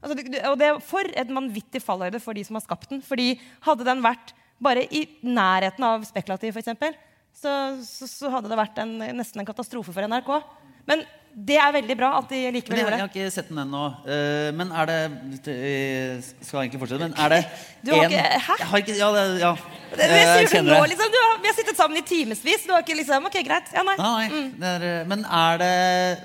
Altså, og det er for et vanvittig fallhøyde for de som har skapt den. fordi hadde den vært bare i nærheten av spekulativ, f.eks., så, så, så hadde det vært en, nesten en katastrofe for NRK. Men det er veldig bra at de likevel gjør det. Jeg har ikke sett den ennå. Uh, men er det Skal Jeg egentlig fortsette, men er det Du har en, ikke Hæ? Jeg har ikke, ja, det, ja. Det, det sier du nå, liksom. Du har, vi har sittet sammen i timevis. Du har ikke liksom Ok, greit. Ja, nei. nei mm. er, eh, men er det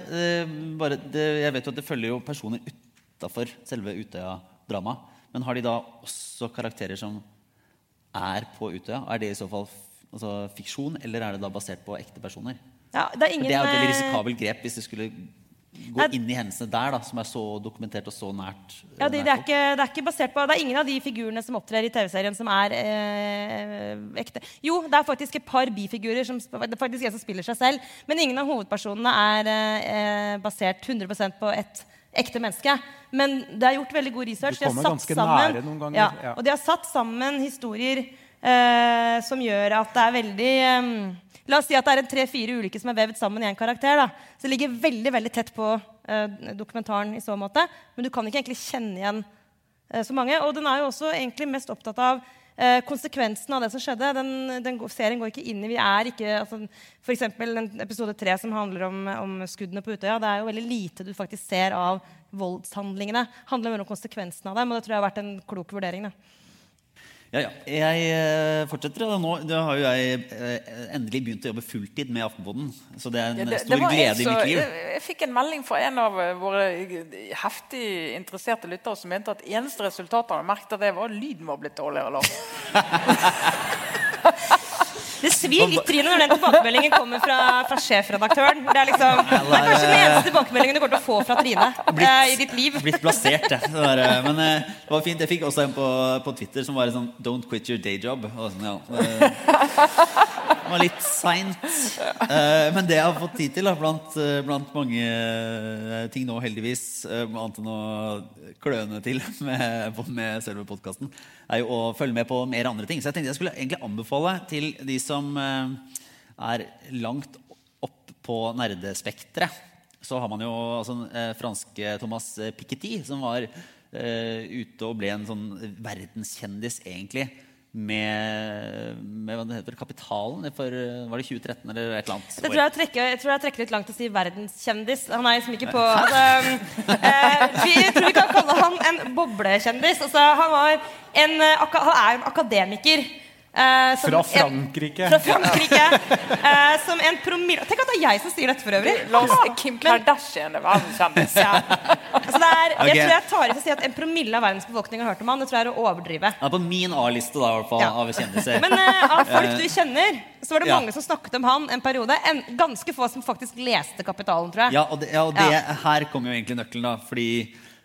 uh, bare det, Jeg vet jo at det følger jo personer utafor selve Utøya-dramaet. Men har de da også karakterer som er på Utøya? Er det i så fall altså, fiksjon, eller er det da basert på ekte personer? Ja, det, er ingen, det er jo et veldig eh, risikabelt grep hvis det skulle gå nei, inn i hendelsene der, da, som er så dokumentert og så nært. Eh, ja, det, det, er ikke, det, er ikke, basert på Det er ingen av de figurene som opptrer i TV-serien, som er eh, ekte. Jo, det er faktisk et par bifigurer som, det er faktisk en som spiller seg selv. Men ingen av hovedpersonene er eh, basert 100% på et ekte menneske. Men det er gjort veldig god research. De ganske sammen, ganger. Ja, ja. Og de har satt sammen historier eh, som gjør at det er veldig eh, La oss si at det er en tre-fire ulike som er vevd sammen i en karakter. Da. Så det ligger veldig veldig tett på eh, dokumentaren i så måte. Men du kan ikke egentlig kjenne igjen eh, så mange. Og den er jo også egentlig mest opptatt av eh, konsekvensen av det som skjedde. Den, den serien går ikke inn i Vi er ikke altså, eksempel episode tre som handler om, om skuddene på Utøya. Det er jo veldig lite du faktisk ser av voldshandlingene. Det handler mer om konsekvensen av dem, og det tror jeg har vært en klok vurdering. Da. Ja, ja. Jeg eh, fortsetter. og Nå da har jo jeg eh, endelig begynt å jobbe fulltid med Aftenposten. Så det er en Ja, det- stor det glede så, i mitt liv. Jeg, jeg fikk en melding fra en av eh, våre heftig interesserte lyttere som mente at eneste resultatet han merket av det, var at lyden var blitt dårligere. Det svir litt trynet når den tilbakemeldingen kommer fra, fra sjefredaktøren. Det er, liksom, det er kanskje den eneste tilbakemeldingen du kommer til å få fra Trine eh, i ditt liv. Blitt plassert, det. Der. eh, men eh, det var fint. Jeg fikk også en på, på Twitter som var sånn Don't quit your day job. Og sånn, ja. Det var litt seint. Eh, men det jeg har fått tid til, blant, eh, blant mange eh, ting nå, heldigvis, annet enn å kløne til med, med selve podkasten, er jo å følge med på mer andre ting. Så jeg tenkte jeg skulle egentlig anbefale til de som er langt opp på nerdespekteret. Så har man jo altså, franske Thomas Piketty, som var ute og ble en sånn verdenskjendis, egentlig, med, med hva det heter, Kapitalen for eh, Var det 2013 eller et eller annet? Det tror jeg, trekker, jeg tror jeg trekker litt langt å si verdenskjendis. Han er liksom ikke på altså, eh, Vi tror vi kan kalle han en boblekjendis. Altså, han, var en, eh, han er en akademiker. Eh, som Fra en- Frankrike. Fra Frankrike. uh, som en promille Tenk at det er jeg som sier dette, for øvrig. Lars Kim Kardashian er verdenskjendis. Ja. Altså, er, jeg tror jeg tar i å si at en promille av verdens befolkning har hørt om han. Det tror jeg er å overdrive. Er på min A-liste da, i hvert fall, Ja. av kjendiser. Men uh, av folk du kjenner, så var det Ja. mange som snakket om han en periode. En, ganske få som faktisk leste Kapitalen, tror jeg. Ja, og det, ja, og det Ja. her kommer jo egentlig nøkkelen, da. Fordi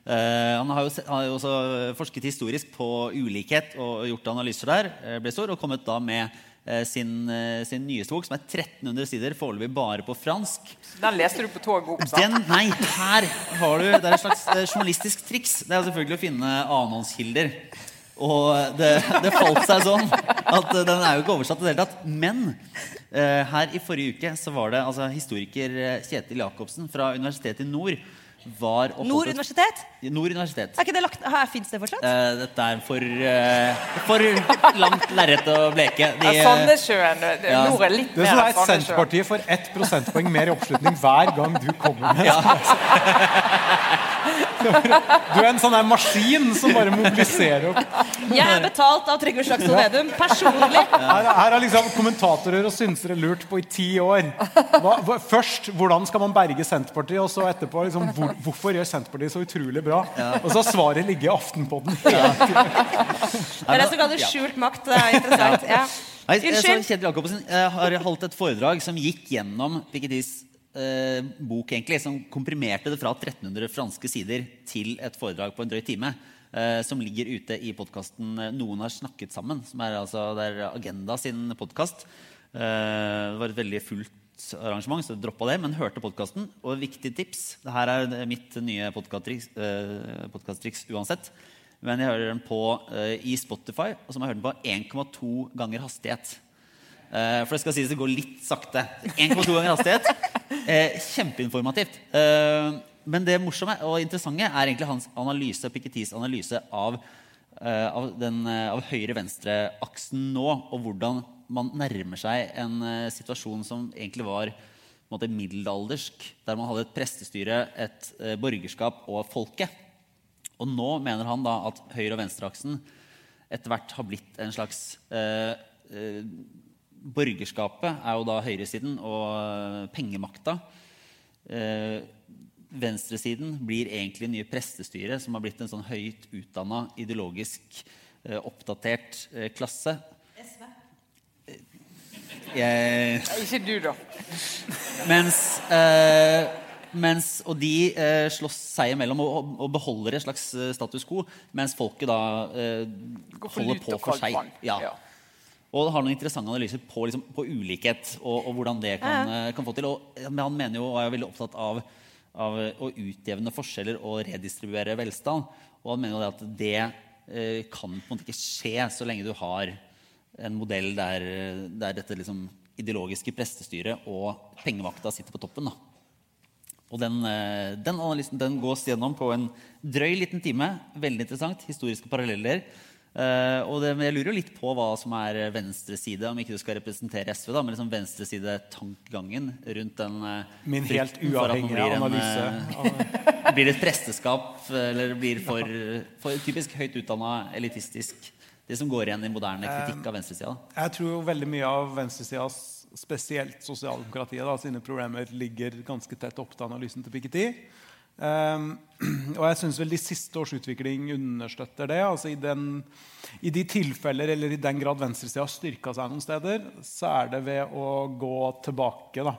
han har jo, han har jo også forsket historisk på ulikhet og gjort analyser der. eh, ble stor, Og kommet da med eh, sin, eh, sin nyeste bok, som er 1300 sider, foreløpig bare på fransk. Den leste du på toget opp, sant? Den, nei, her har du Det er et slags eh, journalistisk triks. Det er selvfølgelig å finne annonskilder. Og det, det falt seg sånn at eh, den er jo ikke oversatt i det hele tatt. Men eh, her i forrige uke så var det altså historiker eh, Kjetil Jacobsen fra Universitetet i Nord var Nord universitet? Nord universitet. Er ikke det lagt her Fins det fortsatt? Eh, dette er for, eh, for langt lerret å bleke. De, Ja, sånn Sandnessjøen. det- Ja. Nord er litt Det er mer sånn Sandnessjøen. Senterpartiet får ett prosentpoeng mer i oppslutning hver gang du kommer med Du er en sånn her maskin som bare mobiliserer opp. Jeg er betalt av Trygve Slagsvold Vedum personlig. Her, her har liksom kommentatorer og synsere lurt på i ti år. Hva, hva, først hvordan skal man berge Senterpartiet, og så etterpå liksom, hvor, hvorfor gjør Senterpartiet så utrolig bra? Og så har svaret ligget i Aftenpodden. Det er det som kalles skjult makt. Det er interessant. Ja. Unnskyld. Kjetil Jacobsen eh, har holdt et foredrag som gikk gjennom Pikettys eh, bok, egentlig, som komprimerte det fra 1300 franske sider til et foredrag på en drøy time. eh, som ligger ute i podkasten 'Noen har snakket sammen', som er, altså, det er Agenda sin podkast. det var et veldig fullt arrangement, så jeg droppa det, men hørte podkasten. Og viktig tips det her er mitt nye podkasttriks eh, uansett. Men jeg hører den på eh, i Spotify, og så må jeg høre den på 1,2 ganger hastighet. Eh, for det skal sies det går litt sakte. 1,2 ganger hastighet. Eh, kjempeinformativt. Eh, men det morsomme og interessante er egentlig hans analyse, Pikettys analyse av, av, den, av høyre-venstre-aksen nå, og hvordan man nærmer seg en situasjon som egentlig var måte, middelaldersk, der man hadde et prestestyre, et borgerskap og folket. Og nå mener han da at høyre- og venstreaksen etter hvert har blitt en slags eh, Borgerskapet er jo da høyresiden og eh, pengemakta. Eh, venstresiden blir egentlig nye prestestyret, som har blitt en sånn høyt utdanna, ideologisk eh, oppdatert klasse. klasse. Jeg, Ikke du, da. mens, eh, mens Og de eh, slåss seg imellom og, og, beholder et slags status quo, mens folket da eh, holder på for seg. Ja. Og har noen interessante analyser på, liksom, på ulikhet og, og hvordan det kan, ja. kan få til. Og, han mener jo, og er veldig opptatt av, av å utjevne forskjeller og redistribuere velstand. Og han mener jo at det eh, kan på en måte ikke skje så lenge du har en modell der, der dette liksom ideologiske prestestyret og pengemakta sitter på toppen. da. Og den, eh, den analysen den gås gjennom på en drøy liten time. Veldig interessant. Historiske paralleller. Eh, og det, jeg lurer jo litt på hva som er venstreside, om ikke du skal representere SV, da, men liksom venstresidetankegangen rundt den uh, Min helt uavhengige blir en, uh, eh, blir et presteskap, eller blir for, for typisk høyt utdanna, elitistisk. Det som går igjen i moderne kritikk av venstresida. Jeg tror jo veldig mye av venstresidas, spesielt sosialdemokratiet, da, sine problemer ligger ganske tett opp til analysen til Piketty. Um, og jeg syns vel de siste års utvikling understøtter det. altså i, den, I de tilfeller eller i den grad venstresida har styrka seg noen steder, så er det ved å gå tilbake da,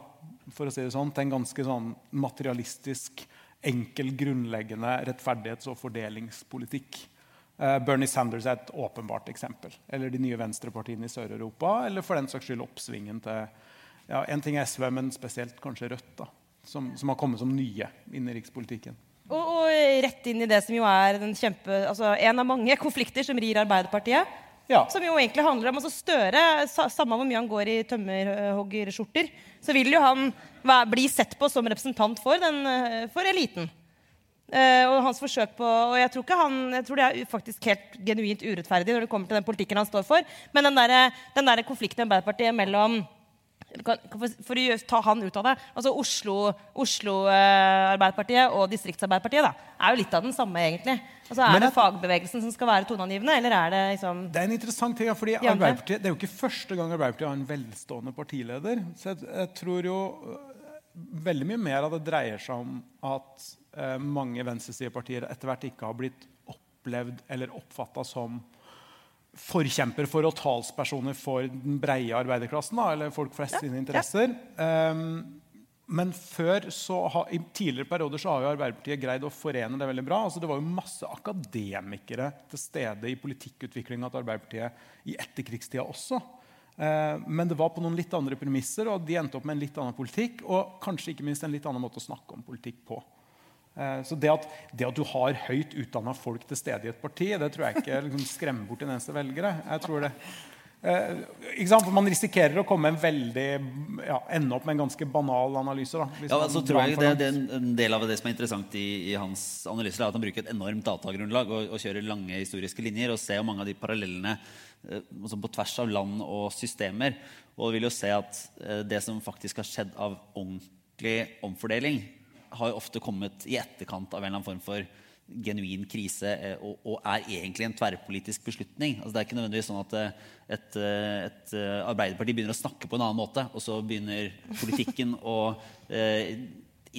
for å si det sånn, til en ganske sånn materialistisk, enkel, grunnleggende rettferdighets- og fordelingspolitikk. Eh, Bernie Sanders er et åpenbart eksempel. Eller de nye venstrepartiene i Sør-Europa. Eller for den saks skyld oppsvingen til ja, en ting er SV, men spesielt kanskje Rødt. da, Som, som har kommet som nye inn i rikspolitikken. Og, og rett inn i det som jo er den kjempe, altså en av mange konflikter som rir Arbeiderpartiet. Ja. Som jo egentlig handler om altså Støre, sa, samme hvor mye han går i tømmerhoggerskjorter, så vil jo han bli sett på som representant for, den, eh, for eliten. Uh, og hans forsøk på Og jeg tror, han, jeg tror det er faktisk helt genuint urettferdig når det kommer til den politikken han står for. Men den der, den der konflikten i Arbeiderpartiet mellom for, å ta han ut av det. altså Oslo, Oslo eh, Arbeiderpartiet og Distrikts-Arbeiderpartiet da, er jo litt av den samme, egentlig. Altså, er at, det fagbevegelsen som skal være toneangivende, eller er det liksom Det er en interessant ting, fordi Arbeiderpartiet, Det er jo ikke første gang Arbeiderpartiet har en velstående partileder. Så jeg, jeg tror jo øh, veldig mye mer av det dreier seg om at eh, mange venstresidepartier etter hvert ikke har blitt opplevd eller oppfatta som forkjemper for og talspersoner for den breie arbeiderklassen, da, eller folk flest sine interesser. Um, men før så ha, i tidligere perioder så har jo Arbeiderpartiet greid å forene det veldig bra. Altså, det var jo masse akademikere til stede i politikkutviklinga til Arbeiderpartiet i etterkrigstida også. Eh, men det var på noen litt andre premisser, og de endte opp med en litt annen politikk. Og kanskje ikke minst en litt annen måte å snakke om politikk på. Eh, Så det at, det at du har høyt utdanna folk til stede i et parti, det tror jeg ikke liksom, skremmer bort en eneste velgere. Jeg tror det. Eh? For Man risikerer å komme en veldig, ja, ende opp med en ganske banal analyse. Da, Ja, så tror jeg det, det er en- del av det som er interessant i, i hans analyser, er at han bruker et enormt datagrunnlag og, og kjører lange historiske linjer og ser mange av de parallellene eh, altså på tvers av land og systemer. Og vil jo se at eh, det som faktisk har skjedd av ordentlig omfordeling, har jo ofte kommet i etterkant av en eller annen form for genuin krise eh, og, og er egentlig en tverrpolitisk beslutning. Altså, det er ikke nødvendigvis sånn at eh, et, eh, et Arbeiderparti begynner å snakke på en annen måte, og så begynner politikken å eh,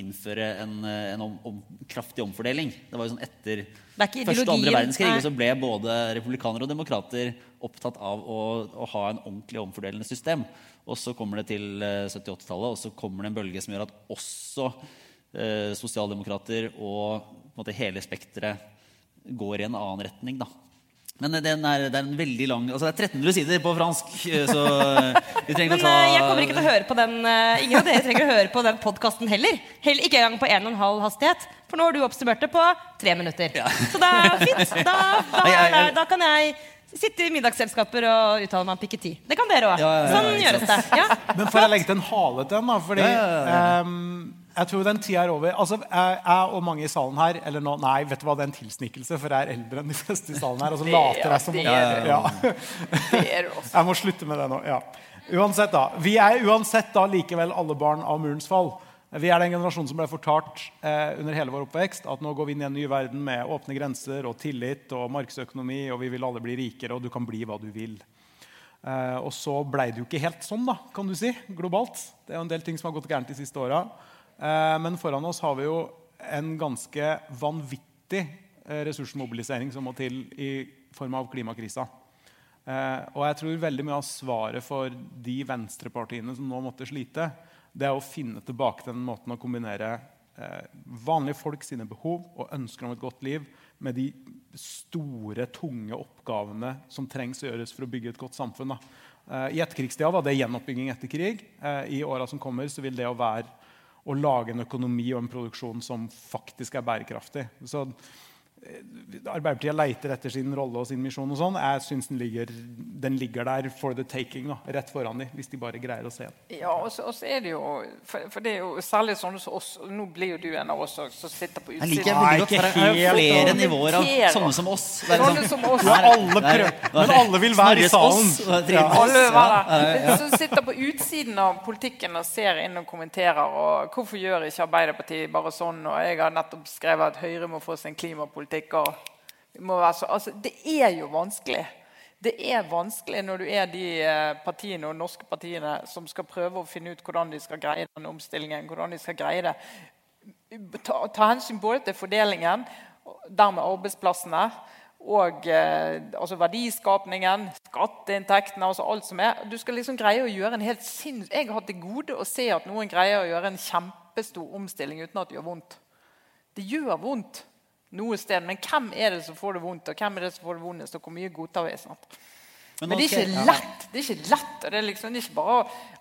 innføre en, en om, om, kraftig omfordeling. Det var jo sånn Etter er første og andre verdenskrig så ble både republikanere og demokrater opptatt av å, å ha en ordentlig omfordelende system. Og så kommer det til eh, 70-80-tallet, og så kommer det en bølge som gjør at også eh, sosialdemokrater og på en måte, hele spekteret går i en annen retning. da. Men eh, den er, det er en veldig lang altså Det er 1300 sider på fransk, eh, så vi trenger Men ikke å ta jeg kommer ikke til å høre på den Ingen av dere trenger å høre på den podkasten heller. Heller ikke engang på 1 12 hastighet. For nå har du oppsummert det på tre minutter. Så det er fint. Da, da, da, da kan jeg sitte i middagsselskaper og uttale meg om Piketi. Det kan dere òg. Ja, ja, ja, Sånn gjøres det. Ja. Men får jeg legge til en hale til den? da? Fordi Ja, ja, ja. ehm, jeg tror den tida er over. Altså, jeg, og mange i salen her eller nå, Nei, vet du hva, det er en tilsnikelse, for jeg er eldre enn de fleste i salen her. Og så later jeg som det er ja. Det er også. Jeg må slutte med det nå. ja. Uansett, da. Vi er uansett da likevel alle barn av murens fall. Vi er den generasjonen som ble fortalt eh, under hele vår oppvekst at nå går vi inn i en ny verden med åpne grenser og tillit og markedsøkonomi, og vi vil alle bli rikere, og du kan bli hva du vil. Eh, og så ble det jo ikke helt sånn, da, kan du si, globalt. Det er jo en del ting som har gått gærent de siste åra. Eh, men foran oss har vi jo en ganske vanvittig eh, ressursmobilisering som må til i form av klimakrisa. Eh, og jeg tror veldig mye av svaret for de venstrepartiene som nå måtte slite, det er å finne tilbake til den måten å kombinere vanlige folk sine behov og ønsker om et godt liv med de store, tunge oppgavene som trengs å gjøres for å bygge et godt samfunn. Da. I etterkrigstida var det gjenoppbygging etter krig. I åra som kommer, så vil det å være å lage en økonomi og en produksjon som faktisk er bærekraftig. Så Arbeiderpartiet leiter etter sin rolle og sin misjon. og sånn. Jeg syns den, ligger- den ligger der for the taking, da, rett foran dem, hvis de bare greier å se den. Ja, og så og så er det jo for, for det er jo særlig sånne som oss Nå blir jo du en av oss som sitter på Jeg utsiden. liker Nei, ikke godt, for det er flere nivåer av sånne som oss. Sånne liksom- som oss. Nei, Ja, alle prøver, men alle vil være i salen. oss, Ja. Alle vil være der. Som sitter på utsiden av politikken og ser inn og kommenterer. og Hvorfor gjør ikke Arbeiderpartiet bare sånn? og Jeg har nettopp skrevet at Høyre må få sin klimapolitikk. Være så, altså, Det er jo vanskelig. Det er vanskelig når du er de eh, partiene og norske partiene som skal prøve å finne ut hvordan de skal greie den omstillingen. hvordan de skal greie det. Ta, ta hensyn både til fordelingen, dermed arbeidsplassene, og eh, altså verdiskapningen, skatteinntektene, altså alt som er. Du skal liksom greie å gjøre en helt sinns... Jeg har hatt det gode å se at noen greier å gjøre en kjempestor omstilling uten at det gjør vondt. Det gjør vondt noe sted, men hvem er det som får det vondt, og hvem er det som får det vondest, og hvor mye godtar vi? sant? Men Men det er ikke lett. Det er ikke lett, og det er liksom det er ikke bare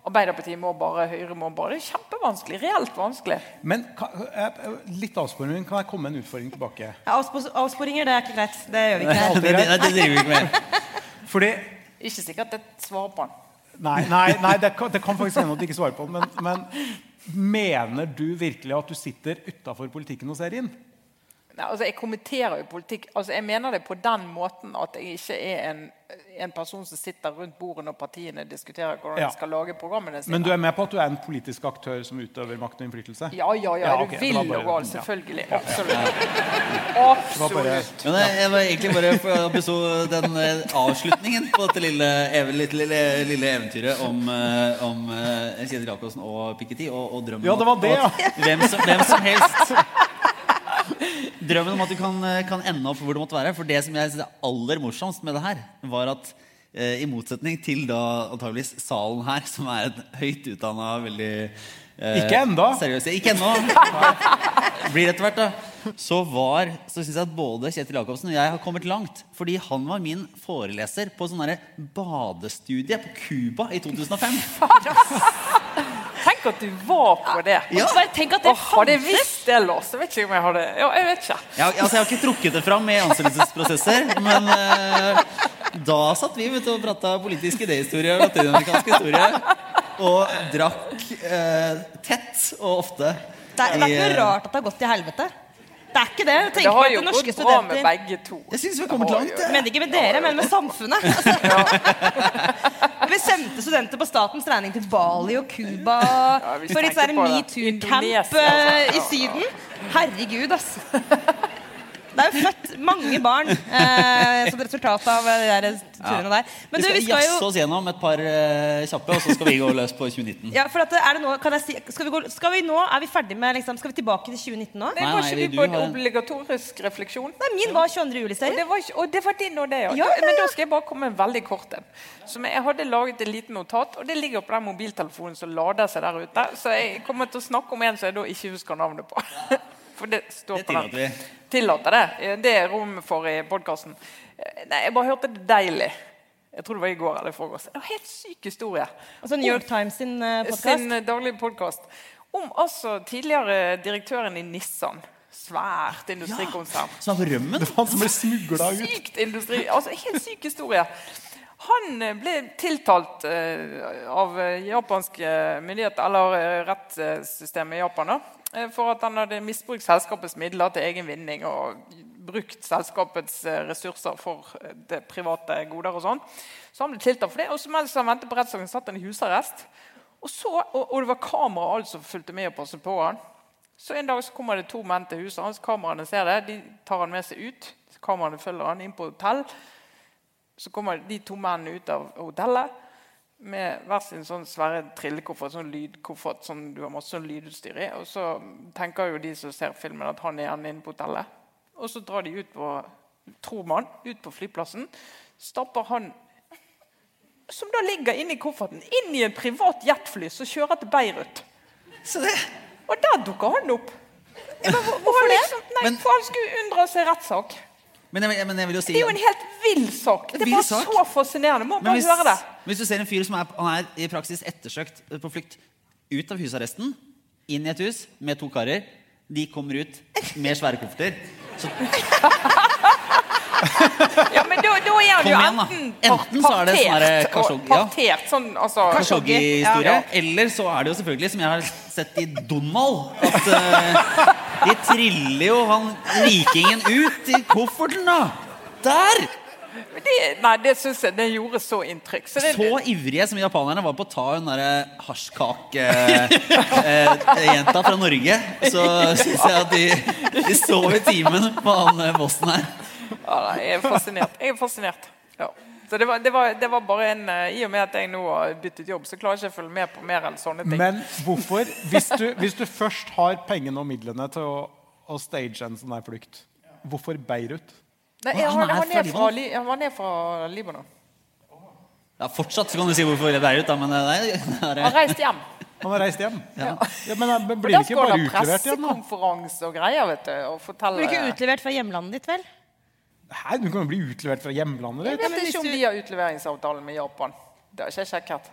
Arbeiderpartiet må bare, Høyre må bare. Det er kjempevanskelig. Reelt vanskelig. Men kan, eh, litt avsporing. Kan jeg komme med en utfordring tilbake? Ja, avspor- avsporinger, det er ikke greit. Det gjør vi ikke. Det, det, det driver vi ikke med. Fordi Ikke sikkert jeg svarer på den. Nei, nei, nei det, kan, det kan faktisk hende at du ikke svarer på den. Men, men mener du virkelig at du sitter utafor politikken og ser inn? Nei, altså Jeg kommenterer jo politikk. Altså Jeg mener det på den måten at jeg ikke er en, en person som sitter rundt bordet når partiene diskuterer hvordan Ja. de skal lage programmene sine. Men du er med på at du er en politisk aktør som utøver makt og innflytelse? Ja, ja, ja. Ja, du vil jo og gal? ja. Selvfølgelig. Absolutt. Absolutt. Men jeg, jeg var egentlig bare for å beså den eh, avslutningen på dette lille, lille, lille, lille eventyret om, eh, om eh, Kjetil Jacobsen og Piketty og, og drømmen Ja, det var det, om hvem, som, hvem som helst Drømmen om at du kan, eh, kan ende opp hvor du måtte være. For det som jeg synes er aller morsomst med det her, var at eh, i motsetning til da antageligvis salen her, som er et høyt utdanna, veldig eh, Ikke. Seriøse. Ikke ennå. Blir etter hvert, da. Så, var, så syns jeg at både Kjetil Jacobsen og jeg har kommet langt. Fordi han var min foreleser på sånn badestudie på Cuba i 2005. Tenk at du var på det. Ja. Bare tenk at det oh, hadde jeg visst det, Lars, jeg vet ikke om jeg hadde Ja, jeg vet ikke. Ja, altså, jeg har ikke trukket det fram i ansettelsesprosesser, men uh, da satt vi vet du, og prata politisk idéhistorie og latinamerikansk historie. Og drakk uh, tett og ofte. Det er, det er ikke eh, noe rart at det har gått til helvete. Det er ikke det. Det har jo gått bra med begge to. Jeg syns vi har kommet langt. jo- Men ikke med dere, men med samfunnet. Altså, vi sendte studenter på statens regning til Bali og Cuba ja, for litt sånn metoo-camp eh, i altså. Syden. Herregud, ass. Det er jo født mange barn eh, som resultat av de der turene der. Men vi du, skal, vi skal jazze jo oss gjennom et par eh, kjappe, og så skal vi gå løs på 2019. ja, for at, er det nå, kan jeg si, skal, vi gå, skal vi nå, er vi ferdig med liksom, Skal vi tilbake til 2019 nå? Nei, Nei, var ikke du du på en har obligatorisk refleksjon? Nei, min var 22. Juli-serie. Og, og det var din og det, ja. Ja, ja, Men da skal jeg bare komme med en veldig kort en. Som jeg hadde laget et lite notat, og det ligger på den mobiltelefonen som lader seg der ute. Så jeg kommer til å snakke om en som jeg da ikke husker navnet på. For det står Det på den. Tillater det. Det er rom for i podkasten. Nei, jeg bare hørte det deilig. Jeg tror det var i går eller i forgårs. Det var en helt syk historie. Altså New York Times sin podkast. Sin eh, daglige podkast. Om altså tidligere direktøren i Nissan. Svært industrikonsern. Som er på rømmen. Han som ble smugla ut. Sykt industri. Altså, helt syk historie. Han eh, ble tiltalt eh, av eh, japanske myndigheter, eller eh, rettssystemet i Japan, da, eh, for at han hadde misbrukt selskapets midler til egen vinning og brukt selskapets eh, ressurser for eh, det private goder og sånn. Så han ble tiltalt for det. Og så mens han ventet på rettssaken, satt han i husarrest. Og, så, og, og det var kamera alt som fulgte med og passet på han. Så en dag så kommer det to menn til huset hans. Kameraene ser det. De tar han med seg ut. Kameraene følger han inn på hotell. Så kommer de to mennene ut av hotellet med hver sin sånn svære trillekoffert, sånn lydkoffert som du har masse sånn lydutstyr i. Og så tenker jo de som ser filmen, at han er igjen inne på hotellet. Og så drar de ut på tror man, ut på flyplassen. Stapper han som da ligger inni kofferten, inn i en privat jetfly som kjører til Beirut. Så det, Og der dukker han opp. Hvorfor det? Liksom, nei, Men- for han skulle unndra seg rettssak. Men, jeg, men jeg vil jo si Det er jo en helt vill sak. Det er bare sak. så fascinerende. Må bare hvis, høre det. hvis du ser en fyr som er, er i praksis ettersøkt på flukt ut av husarresten, inn i et hus med to karer, de kommer ut med svære kofferter, Ja, men da, da er han jo igjen, enten, Enten så er det sånn her partert, Khashoggi, partert sånn, altså, Khashoggi-historie. Ja, ja. Eller så er det jo selvfølgelig, som jeg har sett i Donald, at eh, de triller jo han vikingen ut i kofferten, da. Der! Det, nei, det syns jeg det gjorde så inntrykk. Så det, Så ivrige som japanerne var på å ta hun derre hasjkakejenta fra Norge, så syns jeg at de, de sov i timen på han eh, bossen her. ja, jeg er fascinert. Jeg er fascinert. Ja. Så det var, det, var, det var bare en eh, I og med at jeg nå har byttet jobb, så klarer jeg ikke å følge med på mer enn sånne ting. Men hvorfor, hvis du, hvis du først har pengene og midlene til å, å stage en sånn her flukt, hvorfor Beirut? Nei, jeg, han, han er fra er han var ned fra Libanon. Ja, Fortsatt så kan du si hvorfor det er ut, da, men eh, nei, er, Han reiste hjem. Han har reist hjem. Ja. men blir det ikke bare utlevert igjen, da? pressekonferanse og greier. vet du, og fortelle... Blir ikke utlevert fra hjemlandet ditt, vel? Hæ, du kan jo bli utlevert fra hjemlandet Jeg vet ikke om de har utleveringsavtale med Japan. Det har ikke jeg sjekket.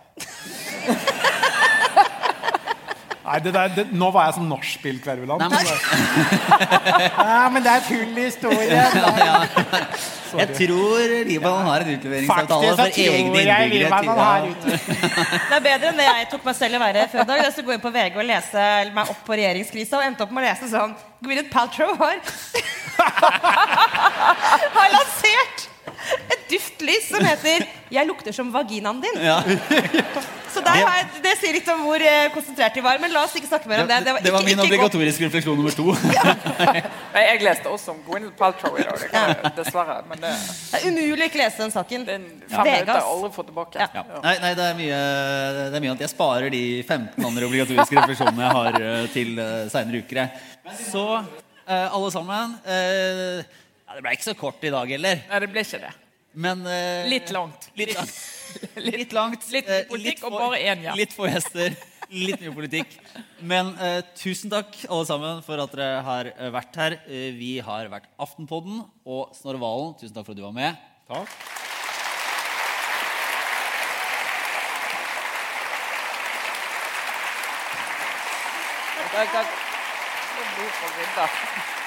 Nei, det der, det, nå var jeg som nachspiel-kverulant. Nei, men- Ja, men det er full historie. Jeg tror Libanon har en utleveringsavtale for egne innbyggere. til- Det er bedre enn det jeg tok meg selv i være før i dag. Jeg skulle gå inn på VG og lese meg opp på regjeringskrisa, og endte opp med å lese sånn Gwyneth Paltrow har Har lansert duftlys som heter 'Jeg lukter som vaginaen din'. Ja. Så der har jeg, Det sier litt om hvor eh, konsentrert de var. Men la oss ikke snakke mer om det. Det, det var ikke- min obligatoriske refleksjon nummer to. Nei, jeg leste også om Gwyneth Paltrow i dag. Det dessverre. Men det, Det er umulig å ikke lese den saken. det er en fem VG, jeg aldri fått tilbake. Ja. Ja. Nei, nei det, er mye, det er mye at jeg sparer de 15 andre obligatoriske refleksjonene jeg har eh, til uh, seinere uker. Så eh, alle sammen eh, ja, Det ble ikke så kort i dag heller. Nei, det ble ikke det. Men eh, Litt langt. Litt langt. Litt, langt. litt eh, politikk og bare én gjest. Litt få gjester. Litt mye politikk. Men eh, tusen takk alle sammen for at dere har eh, vært her. Eh, vi har vært Aftenpodden og Snorre Valen. Tusen takk for at du var med. Takk. Takk, takk. det er- det er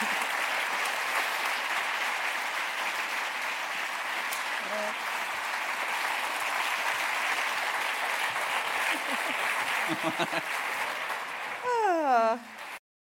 oh.